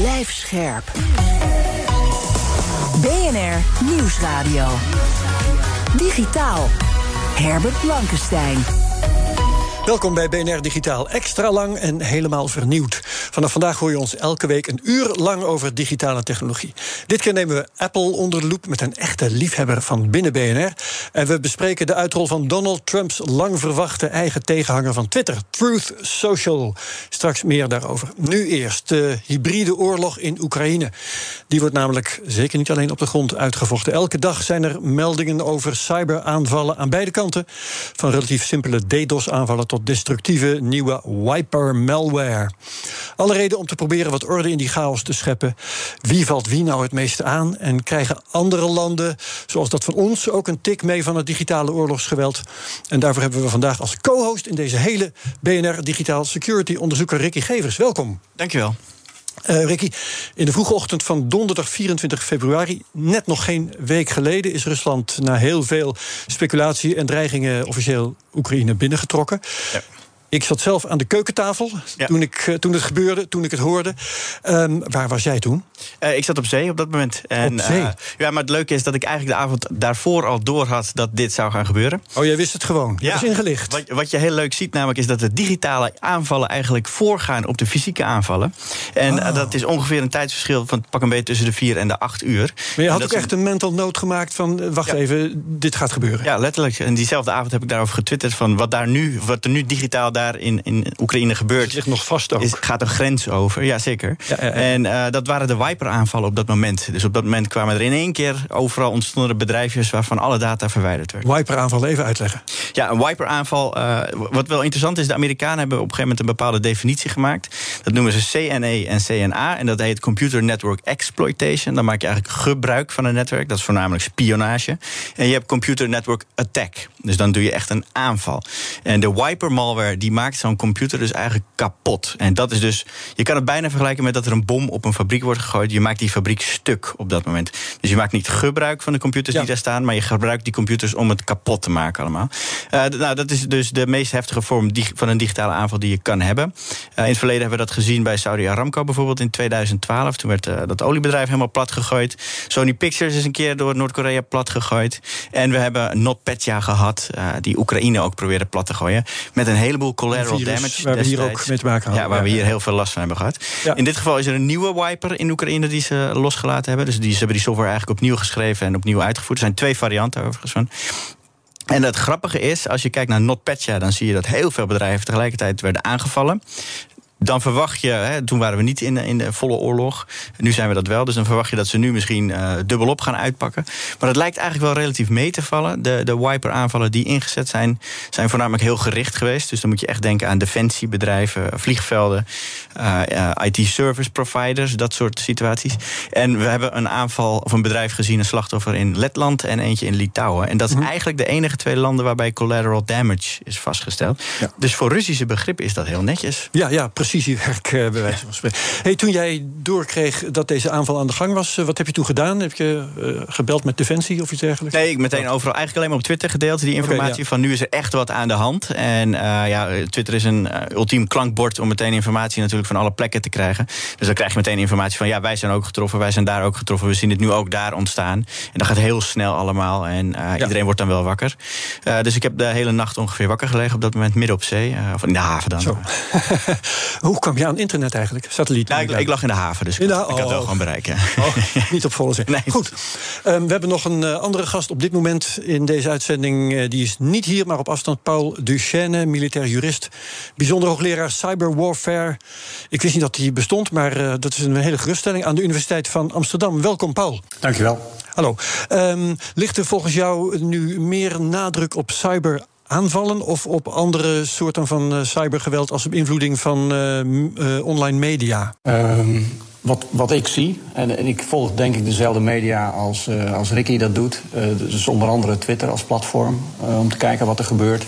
Blijf scherp. BNR Nieuwsradio. Digitaal. Herbert Blankenstein. Welkom bij BNR Digitaal. Extra lang en helemaal vernieuwd. Vanaf vandaag hoor je ons elke week een uur lang over digitale technologie. Dit keer nemen we Apple onder de loep met een echte liefhebber van binnen BNR. En we bespreken de uitrol van Donald Trumps lang verwachte eigen tegenhanger van Twitter, Truth Social. Straks meer daarover. Nu eerst de hybride oorlog in Oekraïne. Die wordt namelijk zeker niet alleen op de grond uitgevochten. Elke dag zijn er meldingen over cyberaanvallen aan beide kanten. Van relatief simpele DDoS-aanvallen tot destructieve nieuwe wiper-malware. Alle reden om te proberen wat orde in die chaos te scheppen. Wie valt wie nou het meeste aan? En krijgen andere landen, zoals dat van ons, ook een tik mee van het digitale oorlogsgeweld? En daarvoor hebben we vandaag als co-host in deze hele BNR Digitaal Security onderzoeker Ricky Gevers. Welkom. Dankjewel. Uh, Ricky, in de vroege ochtend van donderdag 24 februari, net nog geen week geleden, is Rusland na heel veel speculatie en dreigingen officieel Oekraïne binnengetrokken. Ik zat zelf aan de keukentafel ja. toen, ik, uh, toen het gebeurde, toen ik het hoorde. Um, waar was jij toen? Uh, ik zat op zee op dat moment. En, op zee? Uh, ja, maar het leuke is dat ik eigenlijk de avond daarvoor al door had dat dit zou gaan gebeuren. Oh, jij wist het gewoon? Ja. Dat is ingelicht. Wat, wat, je heel leuk ziet namelijk is dat de digitale aanvallen eigenlijk voorgaan op de fysieke aanvallen. En oh. dat is ongeveer een tijdsverschil van pak een beetje tussen de 4 en de 8 uur. Maar je had ook echt een mental note gemaakt van wacht ja. even, dit gaat gebeuren. Ja, letterlijk. En diezelfde avond heb ik daarover getwitterd van wat, daar nu, wat er nu digitaal daar in, in Oekraïne gebeurt. Het ligt nog vast ook. Is, gaat een grens over, ja zeker. Ja, ja, ja. En uh, dat waren de Wiper-aanvallen op dat moment. Dus op dat moment kwamen er in één keer overal ontstonden er bedrijfjes waarvan alle data verwijderd werd. Wiper-aanval, even uitleggen. Ja, een Wiper-aanval. Uh, wat wel interessant is, de Amerikanen hebben op een gegeven moment een bepaalde definitie gemaakt. Dat noemen ze CNE en CNA. En dat heet Computer Network Exploitation. Dan maak je eigenlijk gebruik van een netwerk. Dat is voornamelijk spionage. En je hebt Computer Network Attack. Dus dan doe je echt een aanval. En de Wiper-malware die maakt zo'n computer dus eigenlijk kapot. En dat is dus, je kan het bijna vergelijken met dat er een bom op een fabriek wordt gegooid. Je maakt die fabriek stuk op dat moment. Dus je maakt niet gebruik van de computers ja. die daar staan, maar je gebruikt die computers om het kapot te maken allemaal. Uh, nou, dat is dus de meest heftige vorm van een digitale aanval die je kan hebben. Uh, in het verleden hebben we dat gezien bij Saudi Aramco bijvoorbeeld in 2012. Toen werd uh, dat oliebedrijf helemaal plat gegooid. Sony Pictures is een keer door Noord-Korea plat gegooid. En we hebben NotPetya gehad, die Oekraïne ook probeerde plat te gooien. Met een heleboel collateral virus, damage. Waar we hier ook mee te maken hadden. Ja, waar we hier heel veel last van hebben gehad. In dit geval is er een nieuwe wiper in Oekraïne die ze losgelaten hebben. Dus die, ze hebben die software eigenlijk opnieuw geschreven en opnieuw uitgevoerd. Er zijn twee varianten overigens van. En het grappige is, als je kijkt naar NotPetya, dan zie je dat heel veel bedrijven tegelijkertijd werden aangevallen dan verwacht je, hè, toen waren we niet in, in de volle oorlog. Nu zijn we dat wel. Dus dan verwacht je dat ze nu misschien uh, dubbelop gaan uitpakken. Maar het lijkt eigenlijk wel relatief mee te vallen. De, de wiper-aanvallen die ingezet zijn, zijn voornamelijk heel gericht geweest. Dus dan moet je echt denken aan defensiebedrijven, vliegvelden, uh, uh, IT-service providers, dat soort situaties. En we hebben een aanval of een bedrijf gezien, een slachtoffer in Letland en eentje in Litouwen. En dat is mm -hmm. eigenlijk de enige twee landen waarbij collateral damage is vastgesteld. Ja. Dus voor Russische begrip is dat heel netjes. Ja, ja, precies precisiewerk, bij wijze van spreken. Hey, toen jij doorkreeg dat deze aanval aan de gang was, wat heb je toen gedaan? Heb je uh, gebeld met Defensie of iets dergelijks? Nee, ik meteen overal. Eigenlijk alleen maar op Twitter gedeeld. Die informatie okay, ja. van nu is er echt wat aan de hand. En uh, ja, Twitter is een uh, ultiem klankbord om meteen informatie natuurlijk van alle plekken te krijgen. Dus dan krijg je meteen informatie van ja, wij zijn ook getroffen, wij zijn daar ook getroffen. We zien het nu ook daar ontstaan. En dat gaat heel snel allemaal. En ja. iedereen wordt dan wel wakker. dus ik heb de hele nacht ongeveer wakker gelegen op dat moment midden op zee. of in de haven dan. Zo. Hoe kwam je aan internet eigenlijk? Satelliet? Nou, ik, ik, lag in de haven, dus ik, ha ik had wel gewoon bereiken. Oh, niet op volle. Nee. Goed. Um, we hebben nog een uh, andere gast op dit moment in deze uitzending. Uh, die is niet hier, maar op afstand. Paul Duchesne, militair jurist. Bijzonder hoogleraar cyberwarfare. Ik wist niet dat hij bestond, maar uh, dat is een hele geruststelling. Aan de Universiteit van Amsterdam. Welkom, Paul. Dankjewel. Hallo. Um, ligt er volgens jou nu meer nadruk op cyber aanvallen of op andere soorten van uh, cybergeweld als beïnvloeding van uh, uh, online media? Um, wat, wat ik zie, en, en, ik volg denk ik dezelfde media als, uh, als Ricky dat doet. Uh, dus onder andere Twitter als platform, uh, om te kijken wat er gebeurt.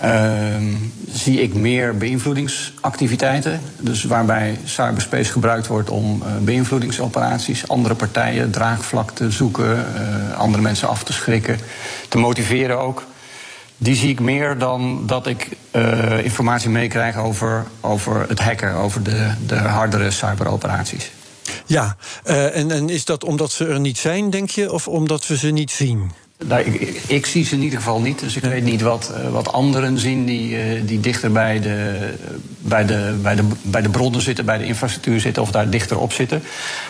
Ehm, zie ik meer beïnvloedingsactiviteiten. Dus waarbij cyberspace gebruikt wordt om beïnvloedingsoperaties, andere partijen draagvlak te zoeken, andere mensen af te schrikken, te motiveren ook die zie ik meer dan dat ik uh, informatie meekrijg over, over het hacken, over de, de hardere cyberoperaties. Ja, uh, en, en is dat omdat ze er niet zijn, denk je, of omdat we ze niet zien? Nou, ik, ik, zie ze in ieder geval niet. Dus ik weet niet wat, uh, wat anderen zien die, uh, die dichter bij de, bij, de, bij, de, bij de bronnen zitten, bij de infrastructuur zitten of daar dichter op zitten.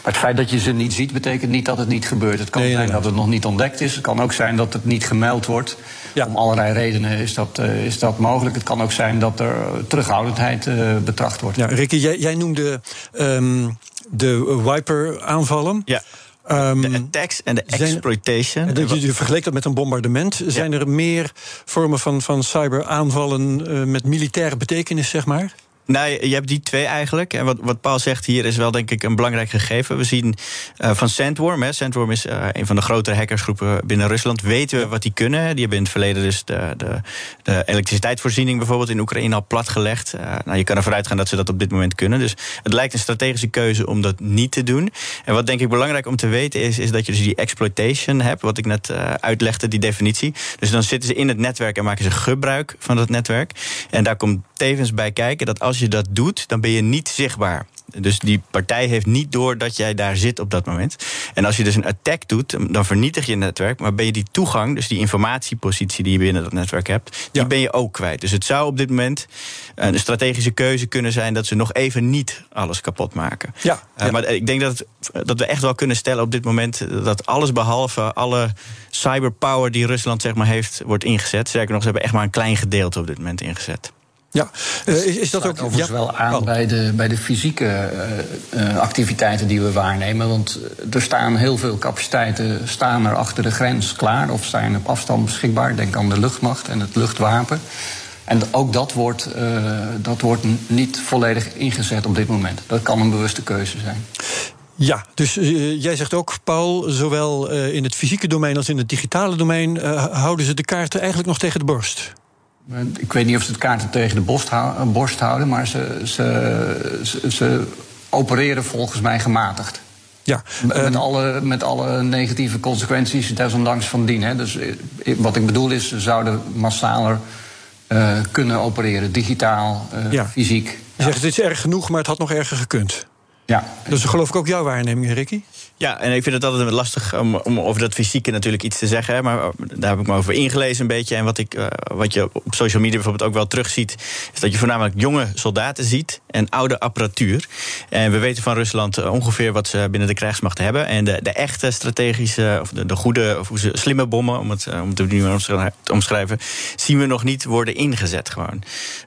Maar het feit dat je ze niet ziet, betekent niet dat het niet gebeurt. Het kan nee, zijn dat het nog niet ontdekt is. Het kan ook zijn dat het niet gemeld wordt. Ja. Om allerlei redenen is dat, uh, is dat mogelijk. Het kan ook zijn dat er terughoudendheid betracht wordt. Ja, Ricky, jij, jij noemde um, de wiper-aanvallen. Ja. Um, de attacks en de exploitation. Zijn, je, je vergeleek dat met een bombardement. Ja. Zijn er meer vormen van, van cyberaanvallen uh, met militaire betekenis, zeg maar? Nou, je hebt die twee eigenlijk. En wat, wat Paul zegt hier is wel denk ik een belangrijk gegeven. We zien uh, van Sandworm. Hè. Sandworm is uh, een van de grotere hackersgroepen binnen Rusland. Weten we wat die kunnen. Die hebben in het verleden dus de, de, de elektriciteitsvoorziening bijvoorbeeld in Oekraïne al platgelegd. Uh, nou, je kan ervan uitgaan dat ze dat op dit moment kunnen. Dus het lijkt een strategische keuze om dat niet te doen. En wat denk ik belangrijk om te weten is, is dat je dus die exploitation hebt. Wat ik net uitlegde, die definitie. Dus dan zitten ze in het netwerk en maken ze gebruik van dat netwerk. En daar komt tevens bij kijken dat als je dat doet, dan ben je niet zichtbaar. Dus die partij heeft niet door dat jij daar zit op dat moment. En als je dus een attack doet, dan vernietig je het netwerk. Maar ben je die toegang, dus die informatiepositie die je binnen dat netwerk hebt, die ben je ook kwijt. Dus het zou op dit moment een strategische keuze kunnen zijn dat ze nog even niet alles kapot maken. Ja, uh, maar ik denk dat, dat we echt wel kunnen stellen op dit moment dat alles behalve alle cyberpower die Rusland zeg maar heeft, wordt ingezet. Zeker nog, ze hebben echt maar een klein gedeelte op dit moment ingezet. Ja, uh, is, is dat ook overigens ja? wel aan oh. bij, de, bij de fysieke uh, uh, activiteiten die we waarnemen? Want er staan heel veel capaciteiten staan er achter de grens klaar of zijn op afstand beschikbaar. Denk aan de luchtmacht en het luchtwapen. En ook dat wordt, dat wordt niet volledig ingezet op dit moment. Dat kan een bewuste keuze zijn. Ja, dus uh, jij zegt ook, Paul, zowel uh, in het fysieke domein als in het digitale domein uh, houden ze de kaarten eigenlijk nog tegen de borst. Ik weet niet of ze het kaarten tegen de borst, borst houden, maar ze, ze, ze, ze, opereren volgens mij gematigd. Ja, met, um, alle, met alle negatieve consequenties desondanks van dien. Hè. Dus wat ik bedoel is, ze zouden massaler uh, kunnen opereren, digitaal, uh, ja. fysiek. Je ja. zegt, het is erg genoeg, maar het had nog erger gekund. Ja. Dus geloof ik ook jouw waarneming, Ricky? Ja, en ik vind het altijd lastig om, over dat fysieke natuurlijk iets te zeggen. Maar daar heb ik me over ingelezen een beetje. En wat, ik, uh, wat je op social media bijvoorbeeld ook wel terugziet... is dat je voornamelijk jonge soldaten ziet en oude apparatuur. En we weten van Rusland uh, ongeveer wat ze binnen de krijgsmacht hebben. En de, de echte strategische, of de, de goede, of hoe ze, slimme bommen... om het, uh, om het opnieuw te omschrijven, zien we nog niet worden ingezet gewoon.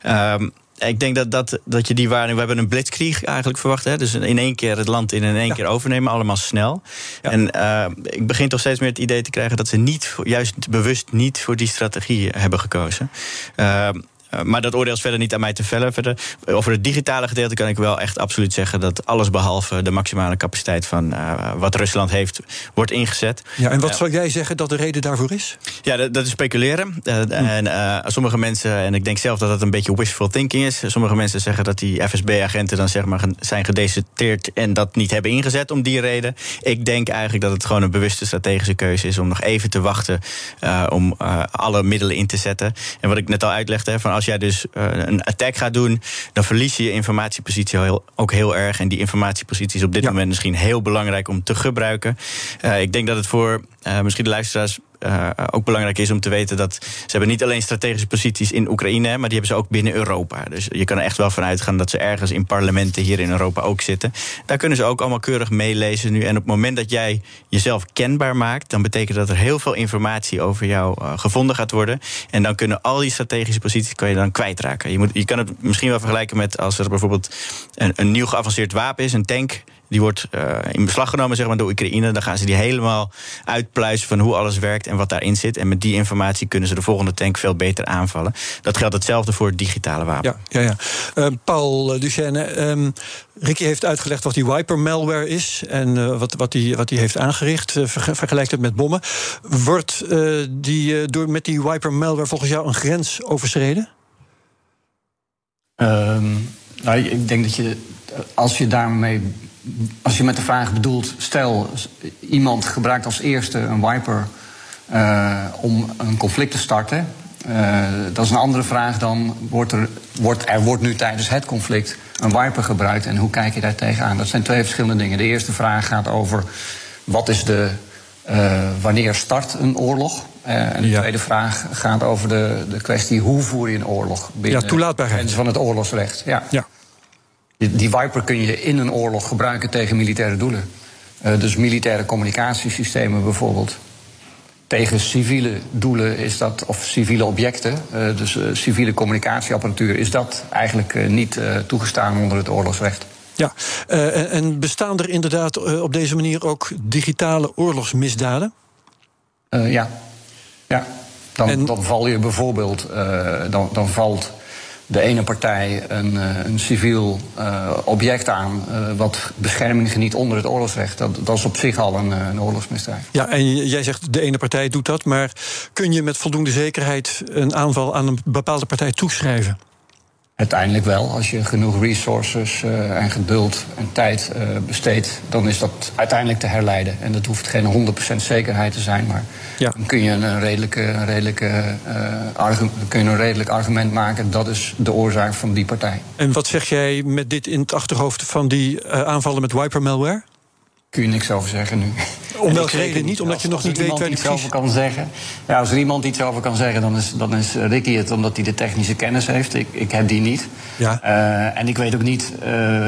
Um, ik denk dat, dat, dat je die waarneming... We hebben een blitzkrieg eigenlijk verwacht. Hè? Dus in één keer het land in in één ja. keer overnemen. Allemaal snel. Ja. En uh, ik begin toch steeds meer het idee te krijgen... dat ze niet, juist bewust niet voor die strategie hebben gekozen. Uh, maar dat oordeel is verder niet aan mij te vellen. Verder, over het digitale gedeelte kan ik wel echt absoluut zeggen dat alles behalve de maximale capaciteit van uh, wat Rusland heeft, wordt ingezet. Ja, en wat uh, zou jij zeggen dat de reden daarvoor is? Ja, dat, dat is speculeren. Uh, hm. En sommige mensen, en ik denk zelf dat dat een beetje wishful thinking is. Sommige mensen zeggen dat die FSB-agenten dan zeg maar zijn gedeserteerd en dat niet hebben ingezet om die reden. Ik denk eigenlijk dat het gewoon een bewuste strategische keuze is om nog even te wachten om alle middelen in te zetten. En wat ik net al uitlegde, van als als jij dus uh, een attack gaat doen, dan verlies je je informatiepositie heel, ook heel erg. En die informatiepositie is op dit ja. moment misschien heel belangrijk om te gebruiken. Uh, ik denk dat het voor uh, misschien de luisteraars uh, ook belangrijk is om te weten dat ze hebben niet alleen strategische posities in Oekraïne, maar die hebben ze ook binnen Europa. Dus je kan er echt wel van uitgaan dat ze ergens in parlementen hier in Europa ook zitten. Daar kunnen ze ook allemaal keurig meelezen nu. En op het moment dat jij jezelf kenbaar maakt, dan betekent dat er heel veel informatie over jou uh, gevonden gaat worden. En dan kunnen al die strategische posities kan je dan kwijtraken. Je, moet, je kan het misschien wel vergelijken met als er bijvoorbeeld een nieuw geavanceerd wapen is, een tank Die wordt in beslag genomen zeg maar, door Oekraïne. Dan gaan ze die helemaal uitpluizen van hoe alles werkt en wat daarin zit. En met die informatie kunnen ze de volgende tank veel beter aanvallen. Dat geldt hetzelfde voor het digitale wapen. Ja, ja, ja. Paul Duchesne, um, Ricky heeft uitgelegd wat die wiper malware is en wat, wat die, wat die heeft aangericht. vergelijkt het met bommen. Wordt die, door, met die wiper malware volgens jou een grens overschreden? Um, nou, ik denk dat je, als je daarmee, als je met de vraag bedoelt, stel iemand gebruikt als eerste een wiper uh, om een conflict te starten. Uh, dat is een andere vraag dan wordt er, wordt, er wordt nu tijdens het conflict een wiper gebruikt en hoe kijk je daar tegenaan? Dat zijn twee verschillende dingen. De eerste vraag gaat over wat is de, uh, wanneer start een oorlog? En de ja. tweede vraag gaat over de, de kwestie hoe voer je een oorlog binnen ja, toelaatbaarheid. van het oorlogsrecht. Ja. ja. Die, die Viper kun je in een oorlog gebruiken tegen militaire doelen. Uh, dus militaire communicatiesystemen bijvoorbeeld. Tegen civiele doelen is dat, of civiele objecten, uh, dus civiele communicatieapparatuur, is dat eigenlijk niet toegestaan onder het oorlogsrecht. Ja, en, en bestaan er inderdaad op deze manier ook digitale oorlogsmisdaden? ja, ja, dan, en... dan val je bijvoorbeeld, dan, dan valt de ene partij een, uh, een civiel uh, object aan. wat bescherming geniet onder het oorlogsrecht. Dat, dat is op zich al een, een oorlogsmisdrijf. Ja, en jij zegt de ene partij doet dat. Maar kun je met voldoende zekerheid een aanval aan een bepaalde partij toeschrijven? Uiteindelijk wel. Als je genoeg resources uh, en geduld en tijd uh, besteedt, dan is dat uiteindelijk te herleiden. En dat hoeft geen 100% zekerheid te zijn, maar ja. dan kun je een, redelijke, een redelijke, uh, argument, kun je een redelijk argument maken. Dat is de oorzaak van die partij. En wat zeg jij met dit in het achterhoofd van die aanvallen met wiper malware? kun je niks over zeggen nu. Om welke reden niet? Omdat je nog niet weet waar die iets over kan zeggen. Ja, als er iemand iets over kan zeggen, dan is, dan is Ricky het omdat hij de technische kennis heeft. Ik, ik heb die niet. Ja. Uh, en ik weet ook niet uh,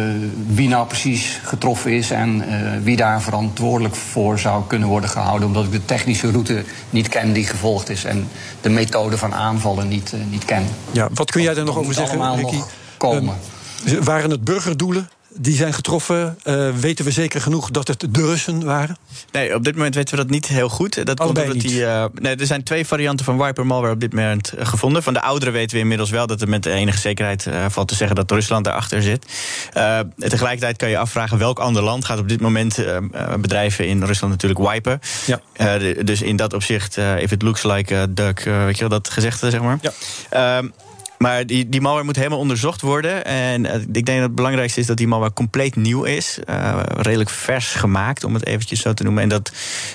wie nou precies getroffen is en uh, wie daar verantwoordelijk voor zou kunnen worden gehouden. Omdat ik de technische route niet ken die gevolgd is en de methode van aanvallen niet, niet ken. Ja, wat kun jij daar nog over zeggen, Ricky? Komen. Um, waren het burgerdoelen die zijn getroffen. Uh, weten we zeker genoeg dat het de Russen waren? Nee, op dit moment weten we dat niet heel goed. Dat komt omdat die, uh, nee, er zijn twee varianten van wiper malware op dit moment uh, gevonden. Van de oudere weten we inmiddels wel dat er met enige zekerheid valt te zeggen dat Rusland daarachter zit. tegelijkertijd kan je afvragen welk ander land gaat op dit moment bedrijven in Rusland natuurlijk wipen. Ja. dus in dat opzicht, if it looks like duck, weet je wel dat gezegde zeg maar. Ja. Maar die, die malware moet helemaal onderzocht worden. En uh, ik denk dat het belangrijkste is dat die malware compleet nieuw is. Uh, redelijk vers gemaakt, om het eventjes zo te noemen. En dat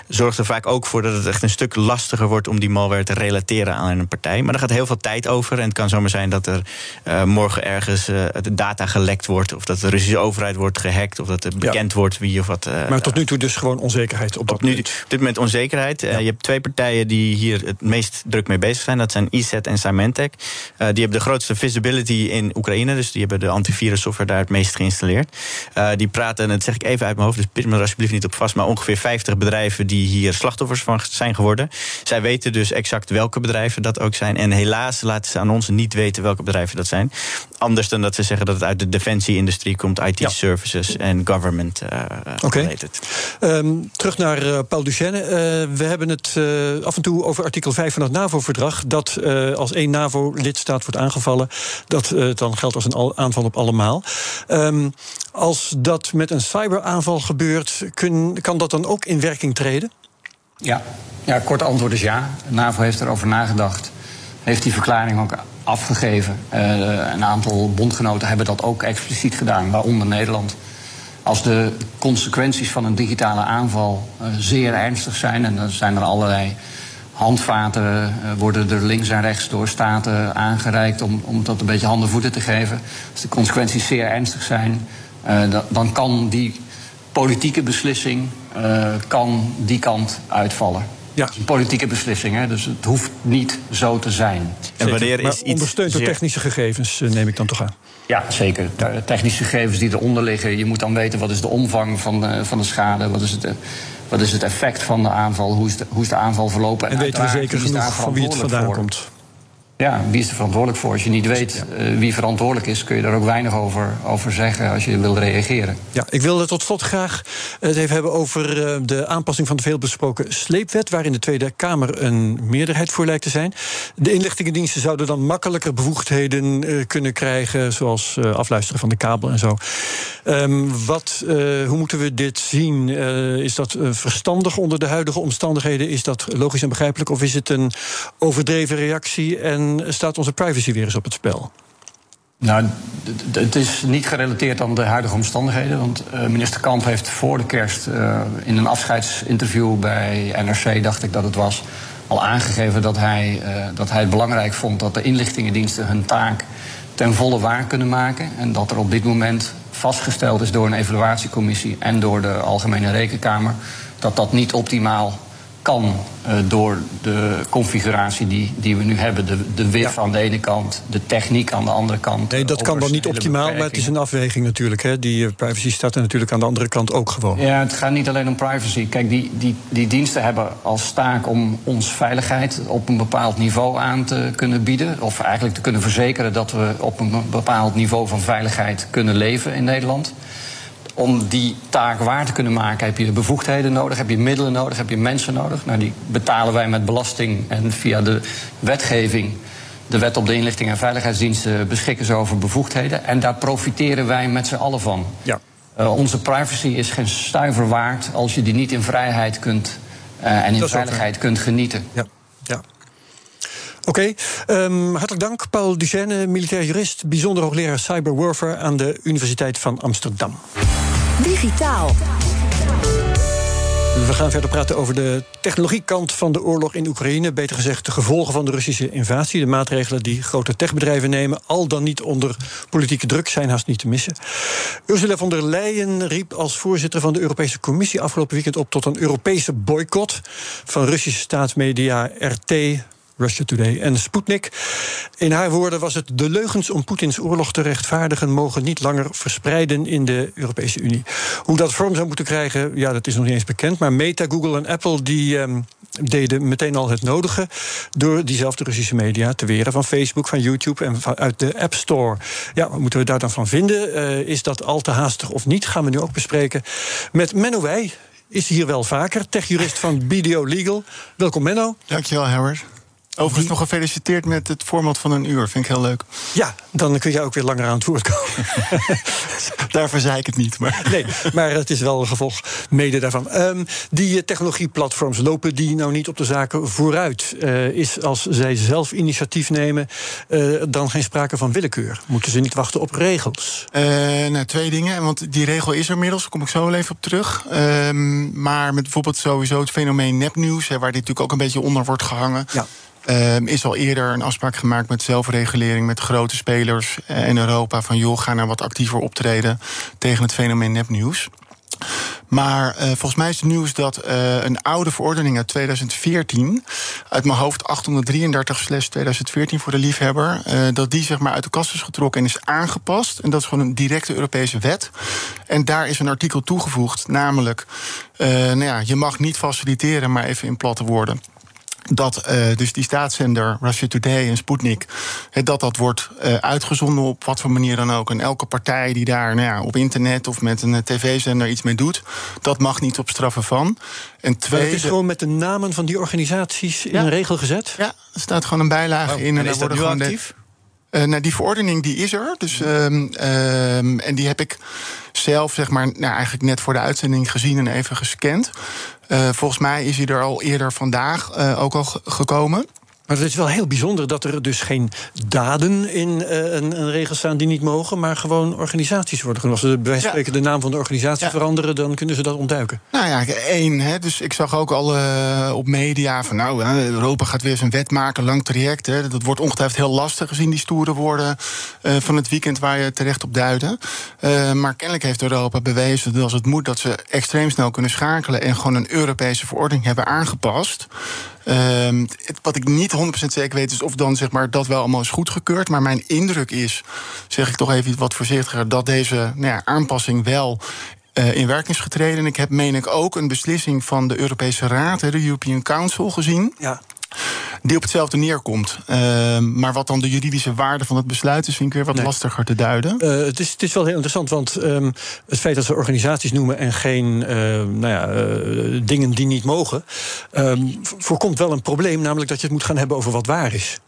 zorgt er vaak ook voor dat het echt een stuk lastiger wordt om die malware te relateren aan een partij. Maar er gaat heel veel tijd over. En het kan zomaar zijn dat er uh, morgen ergens de data gelekt wordt. Of dat de Russische overheid wordt gehackt. Of dat er bekend ja. wordt wie of wat. maar tot nu toe dus gewoon onzekerheid op dat op, nu, op dit moment onzekerheid. Ja. je hebt twee partijen die hier het meest druk mee bezig zijn. Dat zijn ESET en Symantec. die hebben de grootste visibility in Oekraïne. Dus die hebben de antivirussoftware daar het meest geïnstalleerd. Uh, die praten, en dat zeg ik even uit mijn hoofd, dus pit me er alsjeblieft niet op vast. Maar ongeveer 50 bedrijven die hier slachtoffers van zijn geworden. Zij weten dus exact welke bedrijven dat ook zijn. En helaas laten ze aan ons niet weten welke bedrijven dat zijn. Anders dan dat ze zeggen dat het uit de defensie-industrie komt, IT-services en government uh, okay. related. Um, terug naar uh, Paul Duchesne. Uh, we hebben het af en toe over artikel 5 van het NAVO-verdrag. Dat als één NAVO-lidstaat wordt aangevallen, dat het dan geldt als een aanval op allemaal. Um, als dat met een cyberaanval gebeurt, kun, kan dat dan ook in werking treden? Ja, ja kort antwoord is ja. De NAVO heeft erover nagedacht. Heeft die verklaring ook afgegeven. Uh, een aantal bondgenoten hebben dat ook expliciet gedaan, waaronder Nederland. Als de consequenties van een digitale aanval uh, zeer ernstig zijn, en dan zijn er allerlei handvaten, uh, worden er links en rechts door staten aangereikt om, om dat een beetje handen voeten te geven. Als de consequenties zeer ernstig zijn, dan kan die politieke beslissing kan die kant uitvallen. Ja. een politieke beslissing, hè? dus het hoeft niet zo te zijn. En wanneer is iets ondersteund door technische gegevens, eh, neem ik dan toch aan? Ja, zeker. De technische gegevens die eronder liggen. Je moet dan weten wat is de omvang van de, van de schade, wat is het, eh, wat is het effect van de aanval, hoe is de, hoe is de aanval verlopen. En, en weten we zeker genoeg van wie het vandaan komt? Ja, wie is er verantwoordelijk voor? Als je niet weet uh, wie verantwoordelijk is, kun je daar ook weinig over, over zeggen als je wil reageren. Ja, ik wilde tot slot graag het even hebben over uh, de aanpassing van de veelbesproken sleepwet, waarin de Tweede Kamer een meerderheid voor lijkt te zijn. De inlichtingendiensten zouden dan makkelijker bevoegdheden uh, kunnen krijgen, zoals afluisteren van de kabel en zo. Um, wat, hoe moeten we dit zien? is dat verstandig onder de huidige omstandigheden? Is dat logisch en begrijpelijk? Of is het een overdreven reactie en staat onze privacy weer eens op het spel? Nou, het is niet gerelateerd aan de huidige omstandigheden. Want uh, minister Kamp heeft voor de kerst uh, in een afscheidsinterview bij NRC, dacht ik dat het was, al aangegeven dat hij, uh, dat hij het belangrijk vond dat de inlichtingendiensten hun taak ten volle waar kunnen maken. En dat er op dit moment vastgesteld is door een evaluatiecommissie en door de Algemene Rekenkamer dat dat niet optimaal kan uh, door de configuratie die, die we nu hebben. De, de WIF ja. aan de ene kant, de techniek aan de andere kant. Nee, dat kan dan niet optimaal, maar het is een afweging natuurlijk. Hè. Die uh, privacy staat er natuurlijk aan de andere kant ook gewoon. Ja, het gaat niet alleen om privacy. Kijk, die, die, die diensten hebben als taak om ons veiligheid op een bepaald niveau aan te kunnen bieden. Of eigenlijk te kunnen verzekeren dat we op een bepaald niveau van veiligheid kunnen leven in Nederland om die taak waar te kunnen maken heb je bevoegdheden nodig, heb je middelen nodig, heb je mensen nodig. Nou, die betalen wij met belasting en via de wetgeving. De wet op de inlichting en veiligheidsdiensten beschikken ze over bevoegdheden. En daar profiteren wij met z'n allen van. Ja. Uh, onze privacy is geen stuiver waard als je die niet in vrijheid kunt uh, en in veiligheid kunt genieten. Ja. ja. Oké, okay. um, hartelijk dank. Paul Duchesne, militair jurist, bijzonder hoogleraar cyberwarfare aan de Universiteit van Amsterdam. Digitaal. We gaan verder praten over de technologiekant van de oorlog in Oekraïne. Beter gezegd, de gevolgen van de Russische invasie. De maatregelen die grote techbedrijven nemen, al dan niet onder politieke druk, zijn haast niet te missen. Ursula von der Leyen riep als voorzitter van de Europese Commissie afgelopen weekend op tot een Europese boycott van Russische staatsmedia RT, Russia Today en Sputnik. In haar woorden was het de leugens om Poetins oorlog te rechtvaardigen mogen niet langer verspreiden in de Europese Unie. Hoe dat vorm zou moeten krijgen, ja, dat is nog niet eens bekend. Maar Meta, Google en Apple die um, deden meteen al het nodige door diezelfde Russische media te weren van Facebook, van YouTube en van, uit de App Store. Ja, wat moeten we daar dan van vinden? Uh, is dat al te haastig of niet? Gaan we nu ook bespreken met Menno Wij. Is hier wel vaker, techjurist van BDO Legal. Welkom Menno. Dankjewel, Howard. Overigens nog gefeliciteerd met het format van een uur. Vind ik heel leuk. Ja, dan kun je ook weer langer aan het woord komen. Daarvoor zei ik het niet. Maar. Nee, maar het is wel een gevolg mede daarvan. Um, die technologieplatforms, lopen die nou niet op de zaken vooruit? Uh, is als zij zelf initiatief nemen, uh, dan geen sprake van willekeur? Moeten ze niet wachten op regels? Uh, nou, twee dingen. Want die regel is er inmiddels, daar kom ik zo wel even op terug. Um, maar met bijvoorbeeld sowieso het fenomeen nepnieuws, hè, waar dit natuurlijk ook een beetje onder wordt gehangen. Ja. Um, is al eerder een afspraak gemaakt met zelfregulering met grote spelers in Europa. Van joh, ga nou wat actiever optreden tegen het fenomeen nepnieuws. Maar uh, volgens mij is het nieuws dat uh, een oude verordening uit 2014, uit mijn hoofd 833-2014 voor de liefhebber, dat die zeg maar uit de kast is getrokken en is aangepast. En dat is gewoon een directe Europese wet. En daar is een artikel toegevoegd, namelijk, nou ja, je mag niet faciliteren, maar even in platte woorden dat uh, dus die staatszender Russia Today en Sputnik... dat dat wordt uh, uitgezonden op wat voor manier dan ook. En elke partij die daar nou ja, op internet of met een tv-zender iets mee doet... dat mag niet op straffen van. En twee, het is gewoon met de namen van die organisaties in ja. een regel gezet? Ja, er staat gewoon een bijlage oh, in. En, en is dat nu actief? Uh, nou, die verordening die is er. Dus, um, um, en die heb ik zelf zeg maar, nou, eigenlijk net voor de uitzending gezien en even gescand. Uh, volgens mij is hij er al eerder vandaag uh, ook al gekomen. Maar het is wel heel bijzonder dat er dus geen daden in uh, een, een, regel staan die niet mogen, maar gewoon organisaties worden genoemd. Als ze bij spreken de naam van de organisatie ja. veranderen, dan kunnen ze dat ontduiken. Nou ja, één. Hè, dus ik zag ook al uh, op media van nou, Europa gaat weer zijn wet maken, lang traject. Hè, dat wordt ongetwijfeld heel lastig gezien die stoere woorden uh, van het weekend waar je terecht op duidde. maar kennelijk heeft Europa bewezen dat als het moet, dat ze extreem snel kunnen schakelen en gewoon een Europese verordening hebben aangepast. Het, wat ik niet 100% zeker weet is of dan zeg maar, dat wel allemaal is goedgekeurd. Maar mijn indruk is, zeg ik toch even wat voorzichtiger, dat deze nou ja, aanpassing wel uh, in werking is getreden. En ik heb, meen ik, ook een beslissing van de Europese Raad, de European Council, gezien. Ja. Die op hetzelfde neerkomt. Ehm, maar wat dan de juridische waarde van het besluit is, vind ik weer wat lastiger te duiden. Uh, het, is, het is wel heel interessant, want um, het feit dat ze organisaties noemen en geen uh, nou ja, uh, dingen die niet mogen, um, voorkomt wel een probleem, namelijk dat je het moet gaan hebben over wat waar is.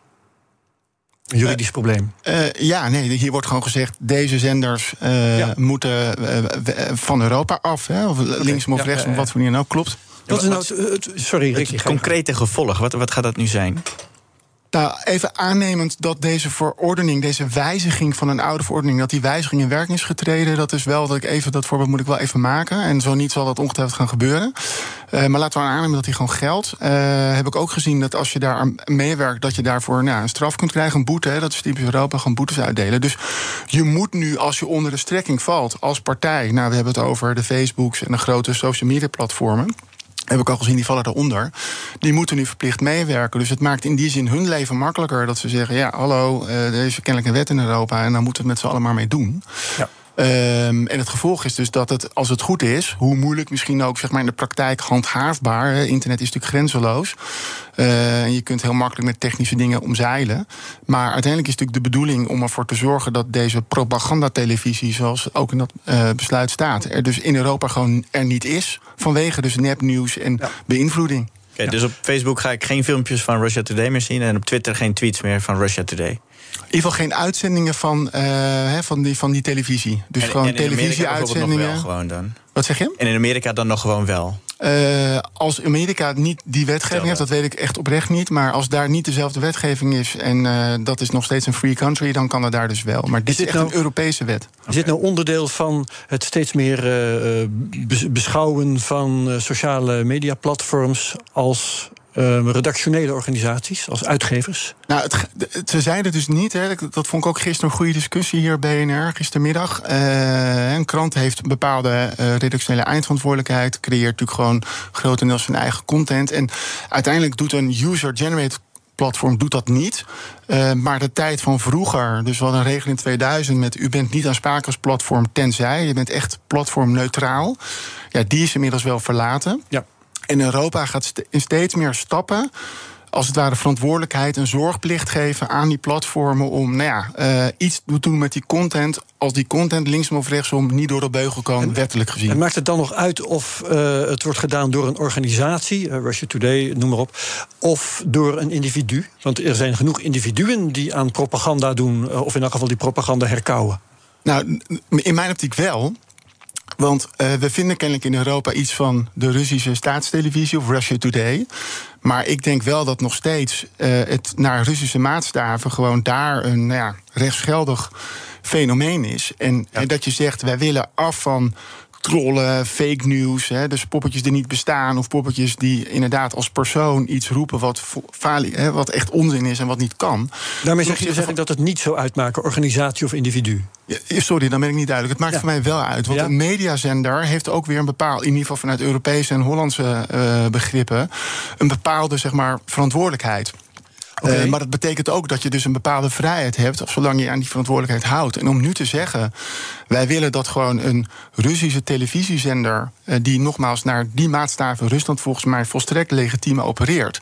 Een juridisch probleem. Uh, ja, nee, hier wordt gewoon gezegd... deze zenders uh, ja. moeten van Europa af. Hè, of okay. linksom of ja, rechts, ja, wat voor manier nou. Klopt. Wat is nou het, sorry, Ricky, het concrete gevolg? Wat, wat gaat dat nu zijn? Nou, even aannemend dat deze verordening, deze wijziging van een oude verordening, dat die wijziging in werking is getreden, dat is wel dat ik even, dat voorbeeld moet ik wel even maken. En zo niet zal dat ongetwijfeld gaan gebeuren. Uh, maar laten we aannemen dat die gewoon geldt. Uh, heb ik ook gezien dat als je daar aan meewerkt, dat je daarvoor nou, een straf kunt krijgen, een boete. Hè, dat is typisch Europa, gewoon boetes uitdelen. Dus je moet nu, als je onder de strekking valt als partij, nou, we hebben het over de Facebooks en de grote social media platformen heb ik al gezien, die vallen daaronder. Die moeten nu verplicht meewerken. Dus het maakt in die zin hun leven makkelijker. Dat ze zeggen, ja, hallo, uh, er is kennelijk een wet in Europa... en dan moeten we het met z'n allen maar mee doen. Ja. Um, en het gevolg is dus dat het, als het goed is, hoe moeilijk misschien ook zeg maar, in de praktijk handhaafbaar. Hè, internet is natuurlijk grenzeloos. Uh, en je kunt heel makkelijk met technische dingen omzeilen. Maar uiteindelijk is natuurlijk de bedoeling om ervoor te zorgen dat deze propagandatelevisie, zoals ook in dat uh, besluit staat, er dus in Europa gewoon er niet is. Vanwege dus nepnieuws en ja. beïnvloeding. Okay, ja. Dus op Facebook ga ik geen filmpjes van Russia Today meer zien en op Twitter geen tweets meer van Russia Today. In ieder geval geen uitzendingen van, uh, van, die, van die televisie. Dus en, gewoon televisieuitzendingen. gewoon dan. Wat zeg je? En in Amerika dan nog gewoon wel. Uh, als Amerika niet die wetgeving heeft, dat weet ik echt oprecht niet. Maar als daar niet dezelfde wetgeving is en uh, dat is nog steeds een free country, dan kan dat daar dus wel. Maar dit is, dit is echt nou, een Europese wet. Is okay. dit nou onderdeel van het steeds meer uh, beschouwen van sociale mediaplatforms als uh, redactionele organisaties, als uitgevers? Nou, het, ze zeiden dus niet, hè, dat vond ik ook gisteren een goede discussie hier bij BNR, gistermiddag. Uh, een krant heeft een bepaalde uh, redactionele eindverantwoordelijkheid, creëert natuurlijk gewoon grotendeels zijn eigen content. En uiteindelijk doet een user-generated platform doet dat niet. Uh, maar de tijd van vroeger, dus we hadden een regel in 2000 met u bent niet aansprakelijk als platform tenzij, je bent echt platformneutraal. Ja, die is inmiddels wel verlaten. Ja. En Europa gaat in steeds meer stappen als het ware verantwoordelijkheid en zorgplicht geven aan die platformen om nou ja, uh, iets te doen met die content. Als die content linksom of rechtsom niet door de beugel kan, en, wettelijk gezien. En maakt het dan nog uit of uh, het wordt gedaan door een organisatie, uh, Russia Today, noem maar op, of door een individu? Want er zijn genoeg individuen die aan propaganda doen, of in elk geval die propaganda herkauwen. Nou, in mijn optiek wel. Want uh, we vinden kennelijk in Europa iets van de Russische staatstelevisie of Russia Today. Maar ik denk wel dat nog steeds uh, het naar Russische maatstaven gewoon daar een nou ja, rechtsgeldig fenomeen is. En, ja. en dat je zegt, wij willen af van trollen, fake news. Hè, dus poppetjes die niet bestaan. Of poppetjes die inderdaad als persoon iets roepen wat, hè, wat echt onzin is en wat niet kan. Daarmee zeg je ik dat het niet zou uitmaken, organisatie of individu. Sorry, dan ben ik niet duidelijk. Het maakt ja. voor mij wel uit. Want ja. een mediazender heeft ook weer een bepaald, in ieder geval vanuit Europese en Hollandse uh, begrippen, een bepaalde zeg maar, verantwoordelijkheid. Uh, maar dat betekent ook dat je dus een bepaalde vrijheid hebt, zolang je aan die verantwoordelijkheid houdt. En om nu te zeggen, wij willen dat gewoon een Russische televisiezender, uh, die nogmaals naar die maatstaven Rusland volgens mij volstrekt legitiem opereert,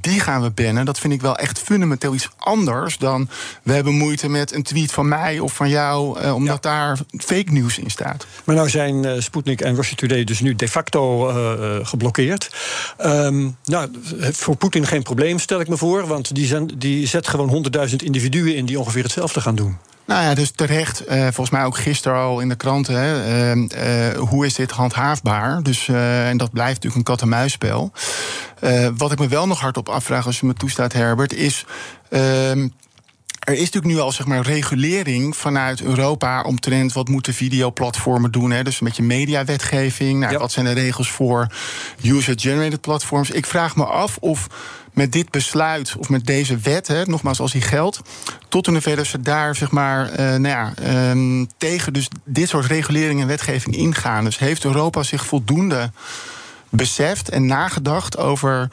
die gaan we bannen. Dat vind ik wel echt fundamenteel iets anders dan we hebben moeite met een tweet van mij of van jou, uh, omdat ja. daar fake news in staat. Maar nou zijn uh, Sputnik en Russia Today dus nu de facto geblokkeerd. Um, nou, voor Poetin geen probleem, stel ik me voor, want die, zijn, die zet gewoon honderdduizend individuen in die ongeveer hetzelfde gaan doen. Nou ja, dus terecht. Uh, volgens mij ook gisteren al in de kranten. Hè, uh, uh, hoe is dit handhaafbaar? Dus, en dat blijft natuurlijk een kat-en-muisspel. wat ik me wel nog hardop afvraag, als je me toestaat, Herbert, is. Ehm, er is natuurlijk nu al zeg maar, regulering vanuit Europa omtrent wat moeten videoplatformen doen. Hè? Dus met je mediawetgeving. Nou, ja. Wat zijn de regels voor user-generated platforms? Ik vraag me af of met dit besluit of met deze wet, hè, nogmaals als die geldt, tot in hoeverre ze daar zeg maar, uh, nou ja, um, tegen dus dit soort regulering en wetgeving ingaan. Dus heeft Europa zich voldoende beseft en nagedacht over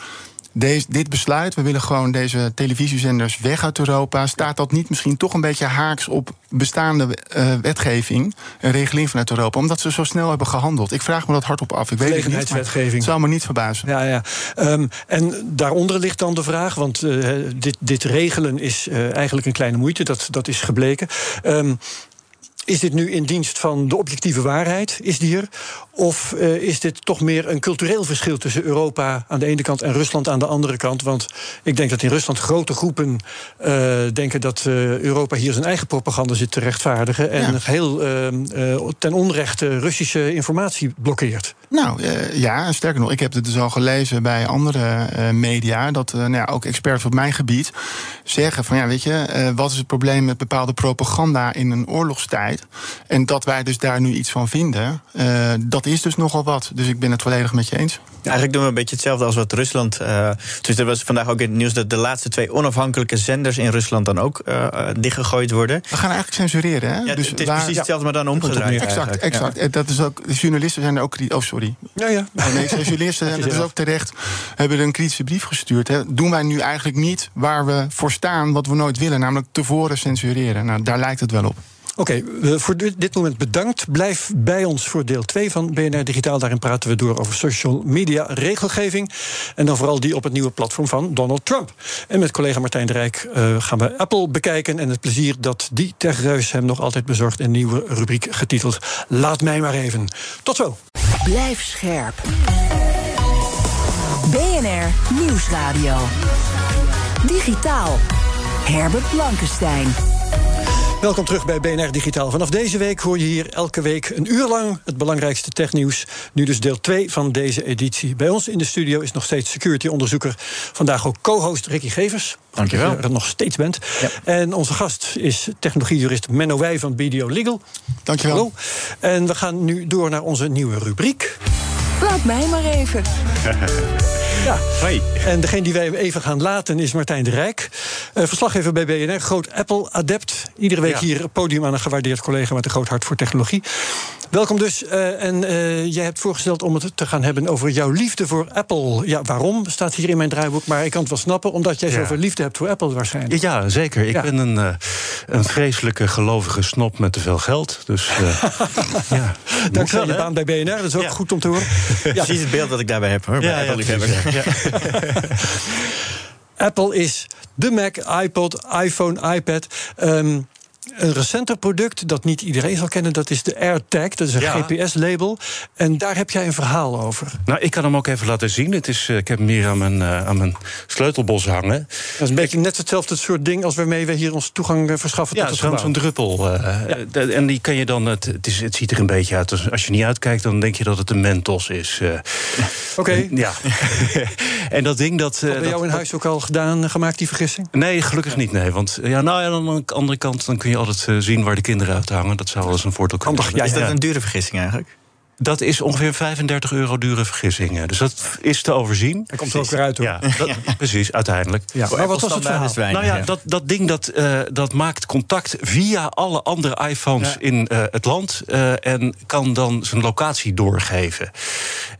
deze, dit besluit, we willen gewoon deze televisiezenders weg uit Europa. Staat dat niet misschien toch een beetje haaks op bestaande uh, wetgeving, een regeling vanuit Europa, omdat ze zo snel hebben gehandeld? Ik vraag me dat hardop af. Ik weet het niet. Het zou me niet verbazen. Ja, ja. Um, en daaronder ligt dan de vraag, want uh, dit, dit regelen is uh, eigenlijk een kleine moeite, dat, dat is gebleken. Um, is dit nu in dienst van de objectieve waarheid? Is die er? Of uh, is dit toch meer een cultureel verschil tussen Europa aan de ene kant en Rusland aan de andere kant? Want ik denk dat in Rusland grote groepen uh, denken dat uh, Europa hier zijn eigen propaganda zit te rechtvaardigen. En ja. heel ten onrechte Russische informatie blokkeert. Nou ja, sterker nog, ik heb het dus al gelezen bij andere media. Dat nou ja, ook experts op mijn gebied zeggen van ja, weet je, wat is het probleem met bepaalde propaganda in een oorlogstijd? En dat wij dus daar nu iets van vinden, dat is dus nogal wat. Dus ik ben het volledig met je eens. Eigenlijk doen we een beetje hetzelfde als wat Rusland. Uh, dus er was vandaag ook in het nieuws dat de laatste twee onafhankelijke zenders in Rusland dan ook uh, dichtgegooid worden. We gaan eigenlijk censureren, hè? Ja, dus het is waar, precies hetzelfde, maar dan omgedraaid. Exact, exact. Ja. Dat is ook, de journalisten zijn er ook. Oh, sorry. Ja, ja. Oh, nee, journalisten zijn dus ook terecht. Hebben een kritische brief gestuurd. Hè. Doen wij nu eigenlijk niet waar we voor staan, wat we nooit willen, namelijk tevoren censureren? Nou, daar lijkt het wel op. Oké, voor dit moment bedankt. Blijf bij ons voor deel 2 van BNR Digitaal. Daarin praten we door over social media regelgeving. En dan vooral die op het nieuwe platform van Donald Trump. En met collega Martijn de Rijk uh, gaan we Apple bekijken. En het plezier dat die techreus hem nog altijd bezorgt. Een nieuwe rubriek getiteld Laat mij maar even. Tot zo. Blijf scherp. BNR Nieuwsradio. Digitaal. Herbert Blankenstein. Welkom terug bij BNR Digitaal. Vanaf deze week hoor je hier elke week een uur lang het belangrijkste technieuws. Nu dus deel 2 van deze editie. Bij ons in de studio is nog steeds security-onderzoeker. Vandaag ook co-host Ricky Gevers. Dankjewel. Dat je er nog steeds bent. Ja. En onze gast is technologiejurist Menno Wij van BDO Legal. Dankjewel. Hallo. En we gaan nu door naar onze nieuwe rubriek. Laat mij maar even. Ja. Hoi. En degene die wij even gaan laten is Martijn de Rijk. Uh, verslaggever bij BNR, groot Apple-adept. Iedere week ja. hier podium aan een gewaardeerd collega met een groot hart voor technologie. Welkom dus. Uh, en uh, jij hebt voorgesteld om het te gaan hebben over jouw liefde voor Apple. Ja, waarom? Staat hier in mijn draaiboek. Maar ik kan het wel snappen, omdat jij ja. zoveel liefde hebt voor Apple waarschijnlijk. Ja, zeker. Ik ja. ben een, uh, een vreselijke gelovige snop met te veel geld. Dus ja. Dankzij je baan bij BNR, dat is ook goed om te horen. Ja. Precies het beeld dat ik daarbij heb, hoor. Bij Apple liefhebber. Apple is de Mac, iPod, iPhone, iPad. Um, een recenter product dat niet iedereen zal kennen, dat is de AirTag. Dat is een ja. GPS-label. En daar heb jij een verhaal over. Nou, ik kan hem ook even laten zien. Het is, uh, ik heb hem hier aan mijn, uh, aan mijn sleutelbos hangen. Dat is een beetje net hetzelfde soort ding als waarmee we hier ons toegang uh, verschaffen ja, tot het zo'n druppel. Ja. En die kan je dan. Het, het, is, het ziet er een beetje uit. Als, als je niet uitkijkt, dan denk je dat het een Mentos is. Oké. Okay. Ja. en dat ding dat. Bij jou in huis ook al gedaan, gemaakt, die vergissing? Nee, gelukkig niet. Nee. Want ja, nou ja, aan de andere kant, dan kun je altijd uh, zien waar de kinderen uit hangen. Dat zou wel eens een voordeel kunnen zijn. Ja, is dat een dure vergissing eigenlijk? Dat is ongeveer 35 euro dure vergissing. Dus dat is te overzien. Hij komt er ook weer uit, hoor. Ja, dat, ja. precies, uiteindelijk. Ja, maar wat was het verhaal? Nou ja, dat, dat ding dat, uh, dat maakt contact via alle andere iPhones ja. in uh, het land... Uh, en kan dan zijn locatie doorgeven.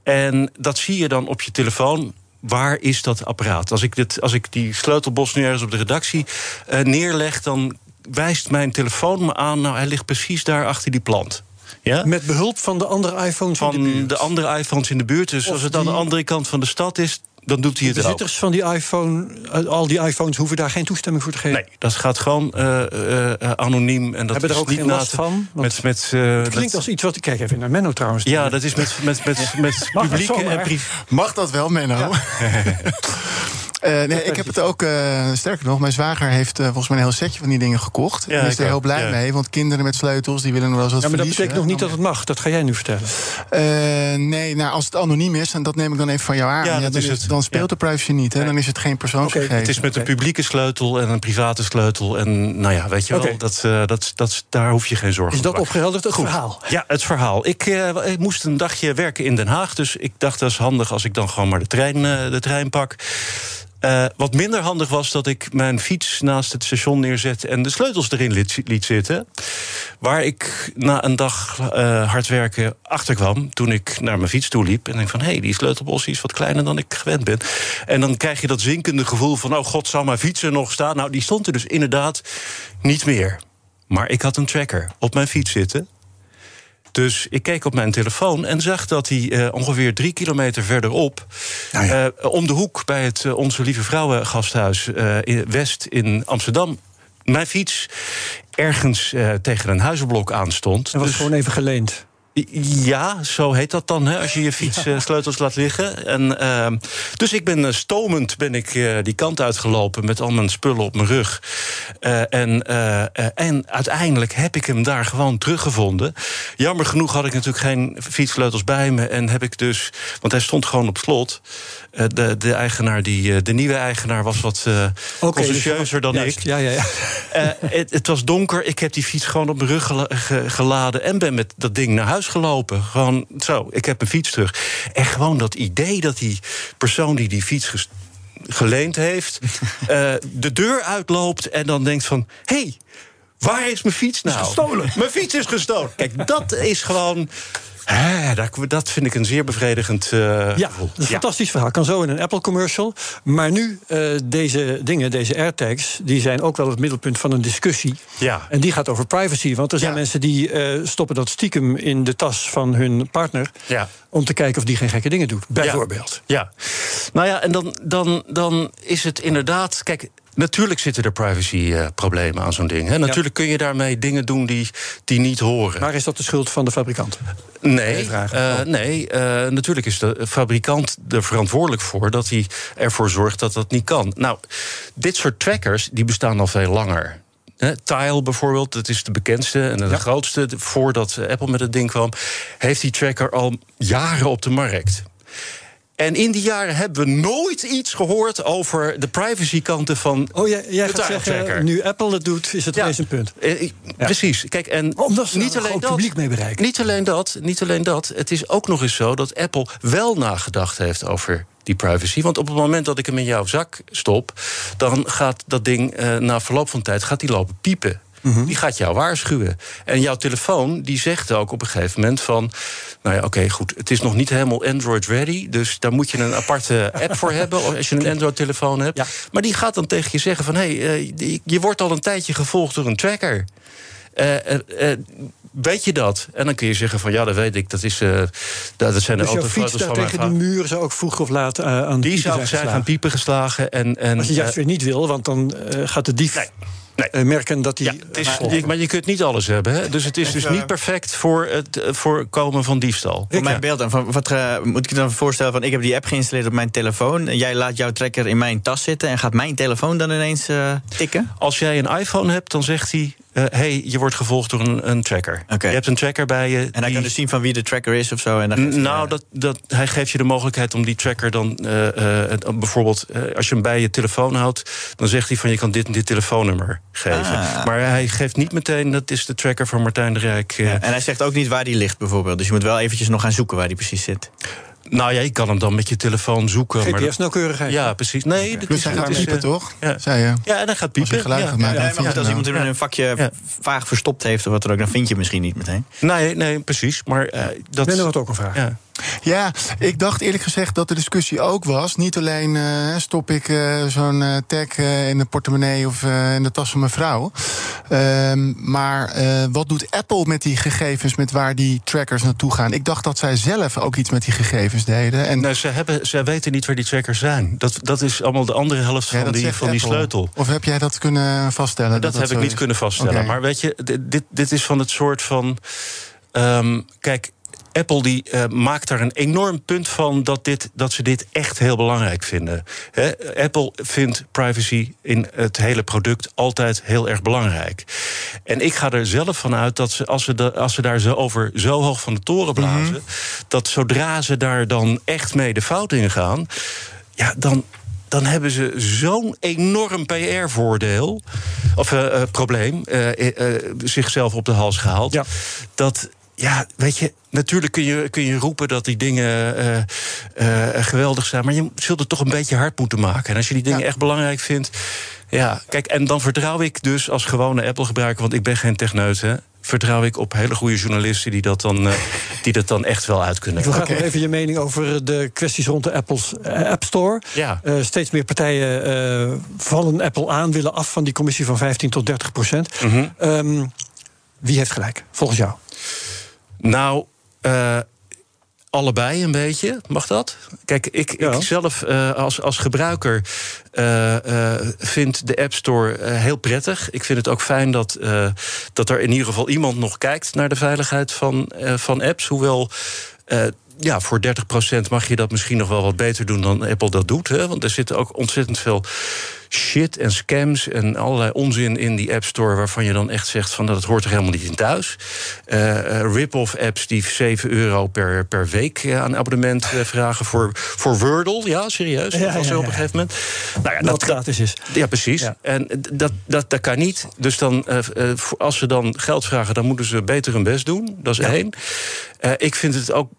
En dat zie je dan op je telefoon waar is dat apparaat? Als ik, dit, als ik die sleutelbos nu ergens op de redactie uh, neerleg, dan wijst mijn telefoon me aan, nou, hij ligt precies daar achter die plant. Ja? Met behulp van de andere iPhones van in de buurt? de andere iPhones in de buurt. Dus of als het die... aan de andere kant van de stad is, dan doet hij het de bezitters van die iPhone, al die iPhones hoeven daar geen toestemming voor te geven? Nee, dat gaat gewoon uh, uh, anoniem. En dat Hebben is er ook niet geen last van? Met, met, uh, het klinkt als iets wat ik kijk even naar Menno trouwens. Ja, dat is met, met, met, met publieke en privé. Mag dat wel, Menno? Ja. Uh, nee, ik heb het ook, uh, sterker nog, mijn zwager heeft uh, volgens mij een heel setje van die dingen gekocht. Ja, en is er heel blij ja. mee, want kinderen met sleutels, die willen nog wel eens wat Ja, maar dat betekent nog niet dat het mag, dat ga jij nu vertellen. nee, nou, als het anoniem is, en dat neem ik dan even van jou aan, ja, dan, is het, dan speelt de privacy niet, hè? dan is het geen persoonsgegevens. Okay. Het is met een publieke sleutel en een private sleutel. En nou ja, weet je wel, okay. dat, dat, dat, daar hoef je geen zorgen Is dat opgehelderd, het Goed. verhaal? Ja, het verhaal. Ik, ik, moest een dagje werken in Den Haag, dus ik dacht dat is handig als ik dan gewoon maar de trein, de trein pak Uh, wat minder handig was dat ik mijn fiets naast het station neerzette en de sleutels erin liet, zitten. Waar ik na een dag uh, hard werken achterkwam toen ik naar mijn fiets toe liep. En denk van hé, hey, die sleutelbos is wat kleiner dan ik gewend ben. En dan krijg je dat zinkende gevoel van: oh god, zou mijn fiets er nog staan? Nou, die stond er dus inderdaad niet meer. Maar ik had een tracker op mijn fiets zitten. Dus ik keek op mijn telefoon en zag dat hij uh, ongeveer drie kilometer verderop, nou ja. uh, om de hoek bij het uh, Onze Lieve Vrouwen gasthuis in West in Amsterdam, mijn fiets ergens tegen een huizenblok aanstond. En was dus, gewoon even geleend. Ja, zo heet dat dan, hè, als je je fietssleutels laat liggen. En, uh, dus ik ben stomend ben ik, uh, die kant uitgelopen met al mijn spullen op mijn rug. En, en uiteindelijk heb ik hem daar gewoon teruggevonden. Jammer genoeg had ik natuurlijk geen fietssleutels bij me. En heb ik dus, want hij stond gewoon op slot. De, de eigenaar, die, de nieuwe eigenaar, was wat okay, conscientieuzer dan juist, ik. Ja, ja, ja. het, het, was donker. Ik heb die fiets gewoon op mijn rug gel geladen. En ben met dat ding naar huis gelopen. Gewoon zo, ik heb mijn fiets terug. En gewoon dat idee dat die persoon die die fiets geleend heeft... uh, de deur uitloopt en dan denkt van... hey, waar is mijn fiets nou? Is gestolen. Mijn fiets is gestolen. Kijk, dat is gewoon... Hè, dat vind ik een zeer bevredigend. Uh, ja, een fantastisch verhaal. Kan zo in een Apple-commercial. Maar nu, uh, deze dingen, deze AirTags, die zijn ook wel het middelpunt van een discussie. Ja. En die gaat over privacy. Want er zijn ja. mensen die uh, stoppen dat stiekem in de tas van hun partner. Ja. Om te kijken of die geen gekke dingen doet, bijvoorbeeld. Ja. ja. Nou ja, en dan, dan, dan is het inderdaad. Kijk, Natuurlijk zitten er privacy-problemen aan zo'n ding. Hè? Natuurlijk ja. kun je daarmee dingen doen die, die niet horen. Maar is dat de schuld van de fabrikant? Nee, uh, nee uh, natuurlijk is de fabrikant er verantwoordelijk voor dat hij ervoor zorgt dat dat niet kan. Nou, dit soort trackers die bestaan al veel langer. Tile bijvoorbeeld, dat is de bekendste en de ja. grootste. Voordat Apple met het ding kwam, heeft die tracker al jaren op de markt. En in die jaren hebben we nooit iets gehoord over de privacykanten van. Oh, jij, jij gaat zeggen, nu Apple het doet, is het ja. een punt. Eh, ja. Precies. Kijk, en Omdat ze niet alleen dat, publiek mee bereiken. Niet alleen dat, niet alleen dat. Het is ook nog eens zo dat Apple wel nagedacht heeft over die privacy. Want op het moment dat ik hem in jouw zak stop, dan gaat dat ding uh, na verloop van tijd gaat die lopen piepen. Mm -hmm. Die gaat jou waarschuwen. En jouw telefoon die zegt ook op een gegeven moment van... nou ja, oké, okay, goed, het is nog niet helemaal Android-ready... dus daar moet je een aparte app voor hebben als je een Android-telefoon hebt. Ja. Maar die gaat dan tegen je zeggen van... hé, hey, uh, je wordt al een tijdje gevolgd door een tracker... Uh, uh, weet je dat? En dan kun je zeggen van ja, dat weet ik. Dat, is, uh, dat zijn de dus autofoto's van mijn tegen die muur zou ook vroeg of laat uh, aan Die zou zijn gaan piepen geslagen. En, en, Als je juist weer niet wil, want dan gaat de dief... Nee. Nee. merken dat die. Ja, het is, maar, maar je kunt niet alles hebben. Hè? Dus het is dus niet perfect voor het voorkomen van diefstal. Voor mijn beeld dan. Van, wat uh, moet ik je dan voorstellen? Van, ik heb die app geïnstalleerd op mijn telefoon. En jij laat jouw tracker in mijn tas zitten. En gaat mijn telefoon dan ineens uh, tikken? Als jij een iPhone hebt, dan zegt hij. Uh, hey, je wordt gevolgd door een, een tracker. Okay. Je hebt een tracker bij je. En hij die... kan dus zien van wie de tracker is of zo. En dan nou, dat, dat, hij geeft je de mogelijkheid om die tracker dan. Uh, uh, bijvoorbeeld, als je hem bij je telefoon houdt, dan zegt hij van je kan dit en dit telefoonnummer geven. Ah. Maar hij geeft niet meteen dat is de tracker van Martijn de Rijk. Ja, en hij zegt ook niet waar die ligt, bijvoorbeeld. Dus je moet wel eventjes nog gaan zoeken waar die precies zit. Nou ja, je kan hem dan met je telefoon zoeken. GPS-nauwkeurigheid. Ja, precies. Nee, dat is, hij gaat piepen, toch? Ja. Zei je. Ja, en dan gaat piepen. Geluid ja. maken, ja, ja, maar als iemand in een vakje ja. vaag verstopt heeft of wat dan ook, dan vind je hem misschien niet meteen. Nee, nee precies. Maar uh, dat. Ben er wat ook een vraag? Ja. Ja, ik dacht eerlijk gezegd dat de discussie ook was. Niet alleen uh, stop ik uh, zo'n uh, tag in de portemonnee of in de tas van mijn vrouw. Ehm, maar wat doet Apple met die gegevens, met waar die trackers naartoe gaan? Ik dacht dat zij zelf ook iets met die gegevens deden. En nee, ze, hebben, ze weten niet waar die trackers zijn. Dat, dat is allemaal de andere helft ja, van, die, van die sleutel. Of heb jij dat kunnen vaststellen? Dat, dat, dat heb ik niet is? kunnen vaststellen. Okay. Maar weet je, dit, dit is van het soort van. Um, kijk. Apple die, uh, maakt daar een enorm punt van dat, dit, dat ze dit echt heel belangrijk vinden. He, Apple vindt privacy in het hele product altijd heel erg belangrijk. En ik ga er zelf van uit dat ze, als ze, de, als ze daar zo over zo hoog van de toren blazen, mm -hmm. dat zodra ze daar dan echt mee de fout in gaan, ja, dan, dan hebben ze zo'n enorm PR-voordeel, of uh, uh, probleem, zichzelf op de hals gehaald, ja. dat ja, weet je, natuurlijk kun je, kun je roepen dat die dingen uh, eh, geweldig zijn. Maar je zult het toch een beetje hard moeten maken. En als je die dingen echt belangrijk vindt. Ja, kijk, en dan vertrouw ik dus als gewone Apple-gebruiker, want ik ben geen techneut, hè, vertrouw ik op hele goede journalisten die dat dan, uh, die dat dan echt wel uit kunnen. Ik wil graag nog even je mening over de kwesties rond de Apple's App Store. Ja. Uh, steeds meer partijen uh, vallen Apple aan, willen af van die commissie van 15 tot 30 procent. Mm -hmm. um, wie heeft gelijk, volgens jou? Nou, allebei een beetje, mag dat? Kijk, ik, ja. ik zelf uh, als, als gebruiker uh, uh, vind de App Store heel prettig. Ik vind het ook fijn dat, dat er in ieder geval iemand nog kijkt naar de veiligheid van, van apps. Hoewel ja, voor 30% mag je dat misschien nog wel wat beter doen dan Apple dat doet. Hè? Want er zitten ook ontzettend veel shit en scams en allerlei onzin in die App Store... waarvan je dan echt zegt van dat het hoort er helemaal niet in thuis. Uh, rip-off apps die 7 euro per, per week aan abonnement vragen voor, voor Wordle. Ja, serieus. Ja, ja, ja, op een gegeven moment. Nou ja, dat gratis is. Ja, precies. En dat, dat, dat kan niet. Dus dan, uh, als ze dan geld vragen, dan moeten ze beter hun best doen. Dat is één. Uh, ik vind het ook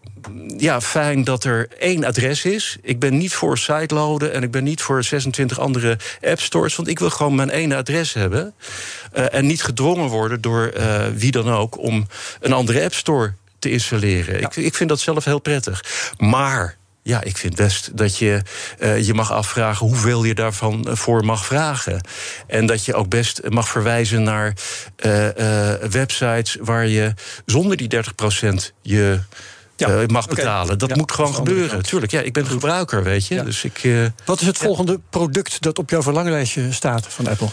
ja, fijn dat er één adres is. Ik ben niet voor sideloaden en ik ben niet voor 26 andere app stores. Want ik wil gewoon mijn ene adres hebben. Uh, en niet gedwongen worden door uh, wie dan ook om een andere app store te installeren. Ja. Ik, ik vind dat zelf heel prettig. Maar ja, ik vind best dat je uh, je mag afvragen hoeveel je daarvan voor mag vragen. En dat je ook best mag verwijzen naar uh, uh, websites waar je zonder die 30% je. Ja, mag betalen. Okay. Dat ja, moet gewoon gebeuren. Tuurlijk, ja, ik ben gebruiker, weet je. Ja. Dus ik, Wat is het volgende product dat op jouw verlanglijstje staat van Apple?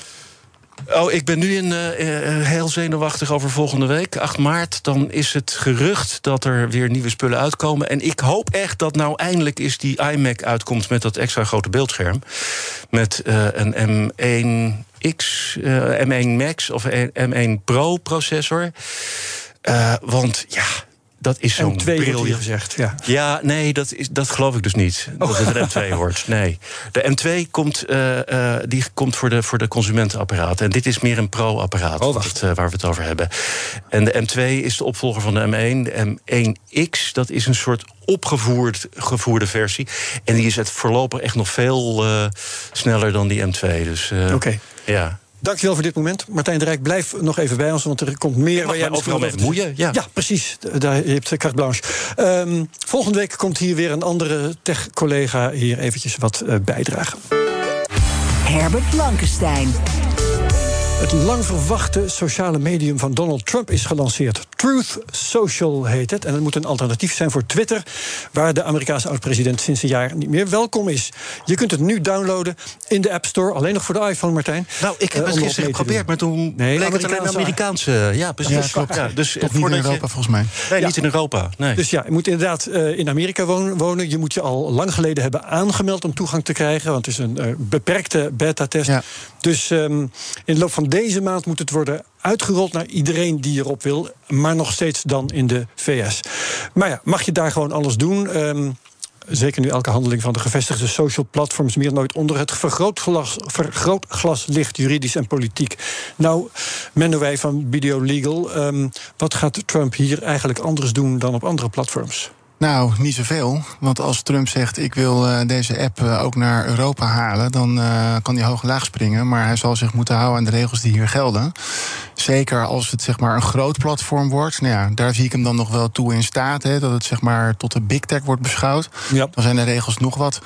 Oh, ik ben nu in, uh, heel zenuwachtig over volgende week, 8 maart. Dan is het gerucht dat er weer nieuwe spullen uitkomen. En ik hoop echt dat nou eindelijk is die iMac uitkomt met dat extra grote beeldscherm. Met uh, een M1X, M1 Max of M1 Pro processor. want ja, dat is zo'n bril. je gezegd, ja. Ja, nee, dat, is, dat geloof ik dus niet. Dat het een M2 wordt. Nee. De M2 komt, uh, uh, die komt voor de, voor de consumentenapparaten. En dit is meer een pro-apparaat oh, dat, uh, waar we het over hebben. En de M2 is de opvolger van de M1. De M1X, dat is een soort opgevoerd gevoerde versie. En die is het voorlopig echt nog veel sneller dan die M2. Dus, Oké. Okay. Ja. Dankjewel voor dit moment. Martijn de Rijk, blijf nog even bij ons, want er komt meer waar jij overal mee moeien. Ja. ja, precies. Daar, je hebt carte blanche. Um, volgende week komt hier weer een andere tech-collega hier eventjes wat uh, bijdragen. Herbert Blankenstein. Het lang verwachte sociale medium van Donald Trump is gelanceerd. Truth Social heet het. En het moet een alternatief zijn voor Twitter, waar de Amerikaanse oud-president sinds een jaar niet meer welkom is. Je kunt het nu downloaden in de App Store, alleen nog voor de iPhone, Martijn. Nou, ik heb uh, het gisteren geprobeerd, maar toen nee, bleek het alleen Amerikaanse. Ja, precies. Ja, klopt. Ja, dus Toch niet in Europa, je... volgens mij. Nee, ja. niet in Europa. Nee. Dus ja, je moet inderdaad uh, in Amerika wonen. Je moet je al lang geleden hebben aangemeld om toegang te krijgen, want het is een uh, beperkte beta-test. Ja. Dus um, in de loop van deze maand moet het worden uitgerold naar iedereen die erop wil, maar nog steeds dan in de VS. Maar ja, mag je daar gewoon alles doen? Um, zeker nu elke handeling van de gevestigde social platforms meer nooit onder het vergrootglas, vergrootglas ligt, juridisch en politiek. Nou, mennen wij van Video Legal, um, wat gaat Trump hier eigenlijk anders doen dan op andere platforms? Nou, niet zoveel. Want als Trump zegt: ik wil uh, deze app uh, ook naar Europa halen, dan uh, kan hij hoog en laag springen. Maar hij zal zich moeten houden aan de regels die hier gelden. Zeker als het zeg maar een groot platform wordt. Nou ja, daar zie ik hem dan nog wel toe in staat. Hè, dat het zeg maar tot de big tech wordt beschouwd. Ja. Dan zijn de regels nog wat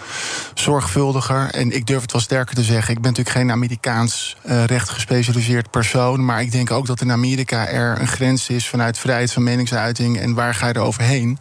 zorgvuldiger. En ik durf het wel sterker te zeggen. Ik ben natuurlijk geen Amerikaans recht gespecialiseerd persoon. Maar ik denk ook dat in Amerika er een grens is vanuit vrijheid van meningsuiting. En waar ga je er overheen?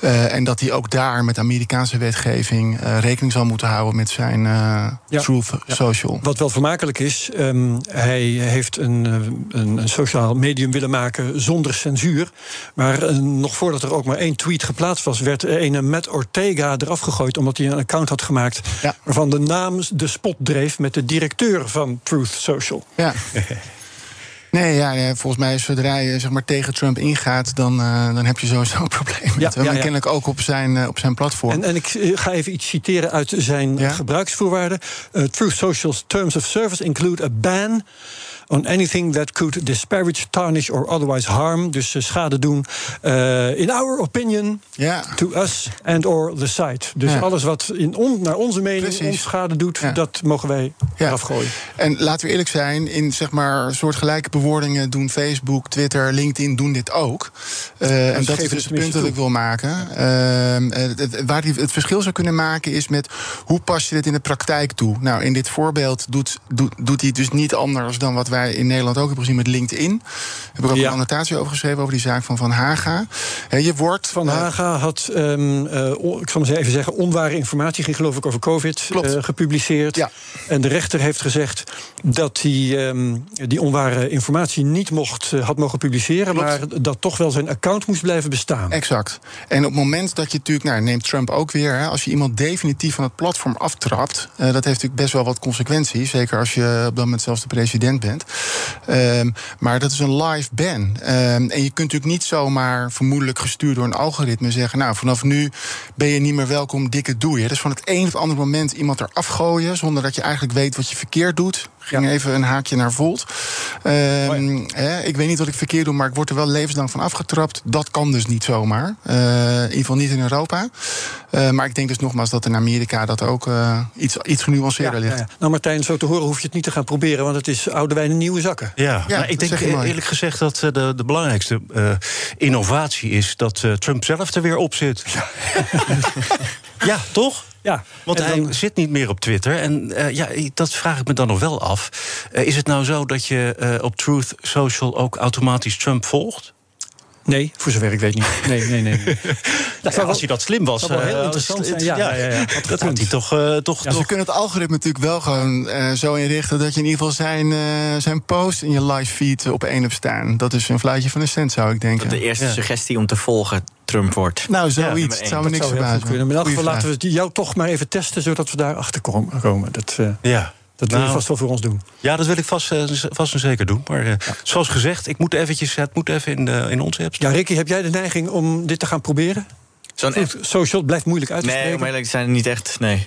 Uh, en dat hij ook daar met Amerikaanse wetgeving uh, rekening zal moeten houden met zijn uh, ja. Truth ja. Social. Wat wel vermakelijk is, um, hij heeft een, een, een, sociaal medium willen maken zonder censuur. Maar nog voordat er ook maar één tweet geplaatst was, werd een Matt Ortega eraf gegooid omdat hij een account had gemaakt ja. waarvan de naam de spot dreef met de directeur van Truth Social. Ja. Nee, ja, volgens mij zodra je zeg maar, tegen Trump ingaat, dan, uh, dan heb je sowieso een probleem. Ja, ja, ja. kennelijk ook op zijn, uh, op zijn platform. En, en ik ga even iets citeren uit zijn ja? gebruiksvoorwaarden. Truth Social's terms of service include a ban on anything that could disparage, tarnish or otherwise harm. Dus schade doen. Uh, in our opinion, ja. to us and or the site. Dus Ja. alles wat in on, naar onze mening Precies. ons schade doet, Ja. dat mogen wij Ja. eraf gooien. En laten we eerlijk zijn, in zeg maar soortgelijke bewoordingen doen Facebook, Twitter, LinkedIn doen dit ook. Eh, en dat is het dus het punt dat ik wil maken. Ehm, eh, het, waar die het verschil zou kunnen maken is met hoe pas je dit in de praktijk toe. Nou, in dit voorbeeld doet, doet, doet hij het dus niet anders dan wat wij in Nederland ook hebben gezien met LinkedIn. Heb ik ook Ja. een annotatie over geschreven over die zaak van Van Haga. Je wordt Van eh, Haga had, eh, on- ik zal maar even zeggen, onware informatie, ging geloof ik over COVID, eh, gepubliceerd. Ja. En de rechter heeft gezegd dat hij ehm, die onware informatie niet mocht, had mogen publiceren, Klopt. maar dat toch wel zijn account moest blijven bestaan. Exact. En op het moment dat je natuurlijk, nou, neemt Trump ook weer, hè, als je iemand definitief van het platform aftrapt, dat heeft natuurlijk best wel wat consequenties. Zeker als je op dat moment zelfs de president bent. Ehm, maar dat is een live ban. Ehm, en je kunt natuurlijk niet zomaar, vermoedelijk gestuurd door een algoritme, zeggen: Nou, vanaf nu ben je niet meer welkom, dikke doei. Dus van het een of het andere moment iemand eraf gooien, zonder dat je eigenlijk weet wat je verkeerd doet. Ging even een haakje naar Volt. Ehm, hè, ik weet niet wat ik verkeerd doe, maar ik word er wel levenslang van afgetrapt. Dat kan dus niet zomaar. Eh, in ieder geval niet in Europa. Eh, maar ik denk dus nogmaals dat in Amerika dat ook eh, iets, iets genuanceerder ligt. Ja, ja. Nou, Martijn, zo te horen hoef je het niet te gaan proberen, want het is oude wijn in nieuwe zakken. Ja, nou, ik denk mooi. eerlijk gezegd dat de, de belangrijkste eh, innovatie is dat Trump zelf er weer op zit. Ja, toch? Ja, Want en hij dan- zit niet meer op Twitter. En eh, ja, dat vraag ik me dan nog wel af. Eh, is het nou zo dat je eh, op Truth Social ook automatisch Trump volgt? Nee, voor zover ik weet niet. Nee, nee, nee. Ja, wel- als hij dat slim was. zou wel heel eh, interessant zijn. Ja, ja, ja, ja. Had Dat had hij toch, eh, toch, Ja, ze kunnen het algoritme natuurlijk wel gewoon eh, zo inrichten dat je in ieder geval zijn, eh, zijn post in je live feed op één hebt staan. Dat is een fluitje van een cent, zou ik denken. Dat de eerste suggestie om te volgen Trump wordt. Nou, zoiets. zou me niks verbazen. Maar in elk geval laten we jou toch maar even testen, zodat we daar achter komen. komen. Dat, eh, ja. Dat wil je Nou, vast wel voor ons doen. Ja, dat wil ik vast, eh, vast en zeker doen. Maar eh, zoals gezegd, ik moet eventjes, het moet even in, de, in onze app staan. Ja, Ricky, heb jij de neiging om dit te gaan proberen? Zo'n Social blijft moeilijk uit te Nee, om eerlijk te zijn, niet echt. Nee,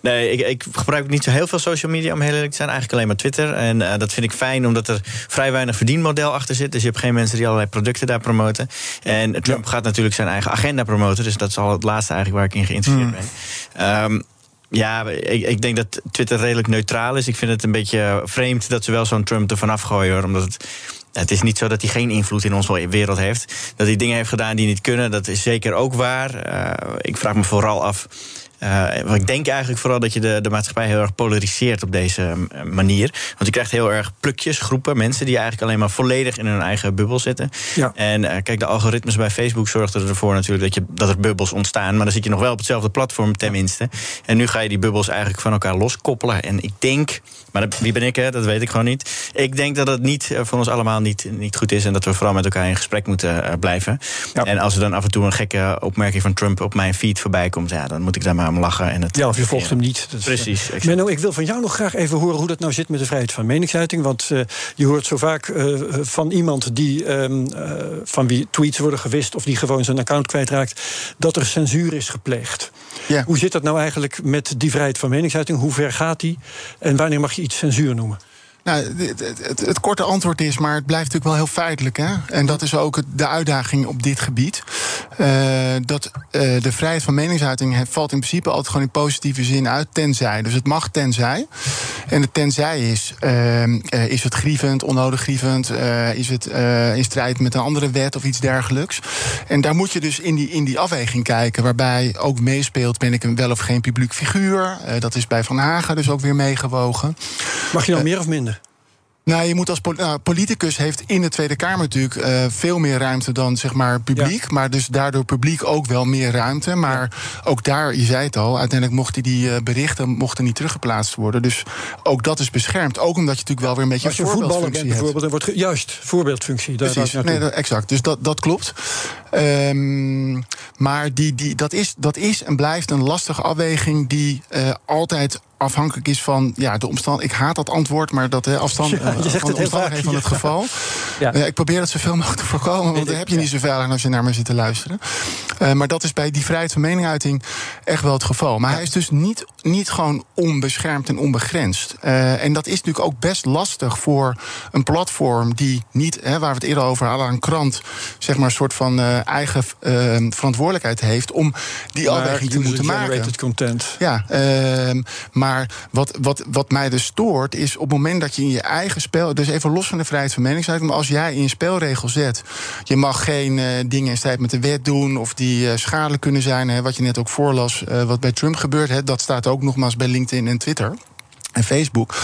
nee ik, ik gebruik niet zo heel veel social media, om heel eerlijk te zijn. Eigenlijk alleen maar Twitter. En eh, dat vind ik fijn, omdat er vrij weinig verdienmodel achter zit. Dus je hebt geen mensen die allerlei producten daar promoten. En Trump gaat natuurlijk zijn eigen agenda promoten. Dus dat is al het laatste eigenlijk waar ik in geïnteresseerd ben. Ehm, ja, ik, ik denk dat Twitter redelijk neutraal is. Ik vind het een beetje vreemd dat ze wel zo'n Trump ervan afgooien. Hoor, omdat het, het is niet zo dat hij geen invloed in onze wereld heeft. Dat hij dingen heeft gedaan die niet kunnen, dat is zeker ook waar. Eh, ik vraag me vooral af. Want ik denk eigenlijk vooral dat je de, de maatschappij heel erg polariseert op deze eh, manier. Want je krijgt heel erg plukjes, groepen, mensen die eigenlijk alleen maar volledig in hun eigen bubbel zitten. Ja. En eh, kijk, de algoritmes bij Facebook zorgden ervoor natuurlijk dat, je, dat er bubbels ontstaan. Maar dan zit je nog wel op hetzelfde platform, tenminste. En nu ga je die bubbels eigenlijk van elkaar loskoppelen. En ik denk, maar dat- wie ben ik, hè? dat weet ik gewoon niet. Ik denk dat het niet eh, voor ons allemaal niet, niet goed is. En dat we vooral met elkaar in gesprek moeten blijven. Ja. En als er dan af en toe een gekke opmerking van Trump op mijn feed voorbij komt, ja, dan moet ik daar maar om lachen. En het Ja, of je volgt hem niet. Dat is, Precies, eh, exact. Menno, ik wil van jou nog graag even horen hoe dat nou zit met de vrijheid van meningsuiting. Want eh, je hoort zo vaak eh, van iemand die, ehm, eh, van wie tweets worden gewist... of die gewoon zijn account kwijtraakt, dat er censuur is gepleegd. Ja. Hoe zit dat nou eigenlijk met die vrijheid van meningsuiting? Hoe ver gaat die? En wanneer mag je iets censuur noemen? Nou, het, het, het- het korte antwoord is, maar het blijft natuurlijk wel heel feitelijk. Hè? En dat is ook de uitdaging op dit gebied. Eh, dat eh, de vrijheid van meningsuiting valt in principe altijd gewoon in positieve zin uit, tenzij. Dus het mag tenzij. En het tenzij is, eh, eh, is het grievend, onnodig grievend, is het in strijd met een andere wet of iets dergelijks. En daar moet je dus in die, in die afweging kijken, waarbij ook meespeelt, ben ik een wel of geen publiek figuur. Dat is bij Van Hagen dus ook weer meegewogen. Mag je nou meer of minder? Nou, je moet als pol- nou, politicus heeft in de Tweede Kamer natuurlijk eh, veel meer ruimte dan zeg maar publiek. Maar dus daardoor publiek ook wel meer ruimte. Maar ook daar, je zei het al, uiteindelijk mochten die eh, berichten mochten niet teruggeplaatst worden. Dus ook dat is beschermd. Ook omdat je natuurlijk wel weer een beetje Als je voetballer bent bijvoorbeeld, dan wordt juist voorbeeldfunctie. Daar Precies, nee, exact. Dus dat, dat klopt. Ehm, maar die, die, dat, is, dat is en blijft een lastige afweging die uh, altijd afhankelijk is van ja, de omstand. Ik haat dat antwoord, maar dat afstand ja, je zegt van, vaak, van het geval. Ja. Uh, ik probeer het zoveel mogelijk te voorkomen, want dan heb je niet zoveel aan als je naar me zit te luisteren. Uh, maar dat is bij die vrijheid van meningsuiting echt wel het geval. Maar hij is dus niet, niet gewoon onbeschermd en onbegrensd. Uh, en dat is natuurlijk ook best lastig voor een platform die niet, hè, waar we het eerder over hadden, een krant, zeg maar, een soort van eigen verantwoordelijkheid heeft om die afweging te moeten maken. content. Ja, ehm, maar wat, wat, wat mij dus stoort, is op het moment dat je in je eigen spel. Dus even los van de vrijheid van meningsuiting. Maar als jij in je spelregel zet. Je mag geen uh, dingen in strijd met de wet doen. of die uh, schadelijk kunnen zijn. Hè, wat je net ook voorlas. Wat bij Trump gebeurt. Hè, dat staat ook nogmaals bij LinkedIn en Twitter en Facebook,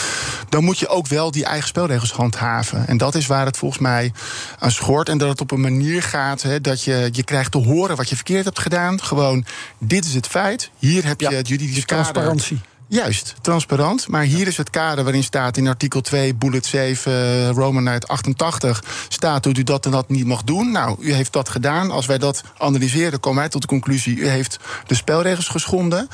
dan moet je ook wel die eigen spelregels handhaven. En dat is waar het volgens mij aan schort. En dat het op een manier gaat hè, dat je, je krijgt te horen wat je verkeerd hebt gedaan. Gewoon, dit is het feit. Hier heb je ja, het juridisch transparantie. Juist, transparant. Maar hier is het kader waarin staat in artikel 2, bullet 7, uh, Roman uit 88... staat dat u dat en dat niet mag doen. Nou, u heeft dat gedaan. Als wij dat analyseren, komen wij tot de conclusie... u heeft de spelregels geschonden.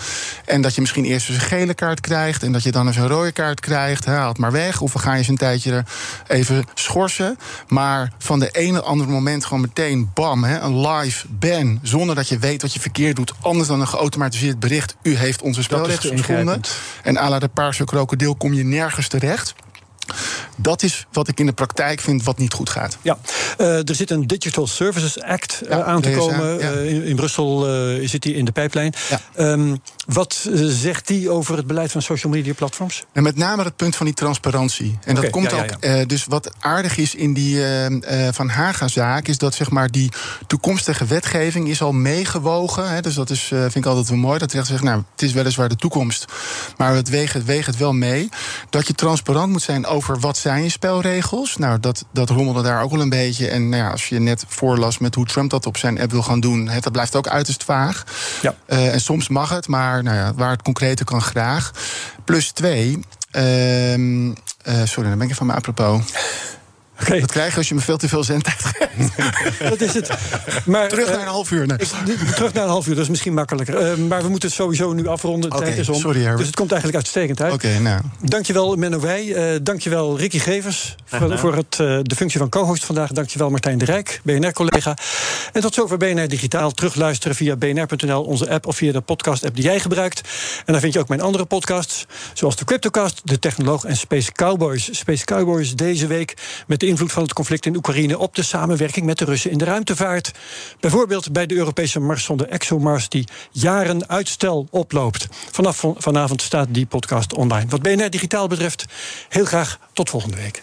En dat je misschien eerst eens een gele kaart krijgt... en dat je dan eens een rode kaart krijgt. Haal het maar weg. Of we gaan je eens een tijdje even schorsen. Maar van de ene andere moment gewoon meteen bam, hè, een live ban... zonder dat je weet wat je verkeerd doet. Anders dan een geautomatiseerd bericht. U heeft onze spelregels geschonden. En à la de paarse krokodil kom je nergens terecht. Dat is wat ik in de praktijk vind wat niet goed gaat. Ja, uh, er zit een Digital Services Act uh, ja, aan te komen. Ja. Uh, in, in, Brussel zit die in de pijplijn. Ja. Um, wat zegt die over het beleid van social media platforms? En met name het punt van die transparantie. En okay, dat komt ook. dus wat aardig is in die Van Haga-zaak, is dat zeg maar die toekomstige wetgeving is al meegewogen. Hè, dus dat is, vind ik altijd wel mooi. Dat recht zegt, nou, het is weliswaar de toekomst, maar het weegt het, weegt het wel mee. Dat je transparant moet zijn over wat zijn je spelregels. Nou, dat, dat rommelde daar ook wel een beetje. En nou ja, als je net voorlas met hoe Trump dat op zijn app wil gaan doen, dat blijft ook uiterst vaag. Ja. Uh, en soms mag het, maar nou ja, waar het concrete kan graag. Plus twee. Uh, uh, sorry, dan ben ik even van me apropos. Okay. Dat krijg je als je me veel te veel zendtijd geeft. dat is het. Maar, terug naar een half uur. Nee. terug naar een half uur, dat is misschien makkelijker. Uh, maar we moeten het sowieso nu afronden. Okay, tijd is om. Sorry, Herbert. dus het komt eigenlijk uitstekend uit. Okay, nou. Dankjewel, Menno Wij. Uh, dankjewel, Ricky Gevers. Voor, voor het, uh, de functie van co-host vandaag. Dankjewel, Martijn de Rijk, BNR-collega. En tot zover BNR Digitaal. Terugluisteren via bnr.nl, onze app... of via de podcast-app die jij gebruikt. En daar vind je ook mijn andere podcasts. Zoals de Cryptocast, De Technoloog en Space Cowboys. Space Cowboys deze week met de invloed van het conflict in Oekraïne op de samenwerking met de Russen in de ruimtevaart. Bijvoorbeeld bij de Europese Marszonde ExoMars, die jaren uitstel oploopt. Vanaf vanavond staat die podcast online. Wat BNR Digitaal betreft, heel graag tot volgende week.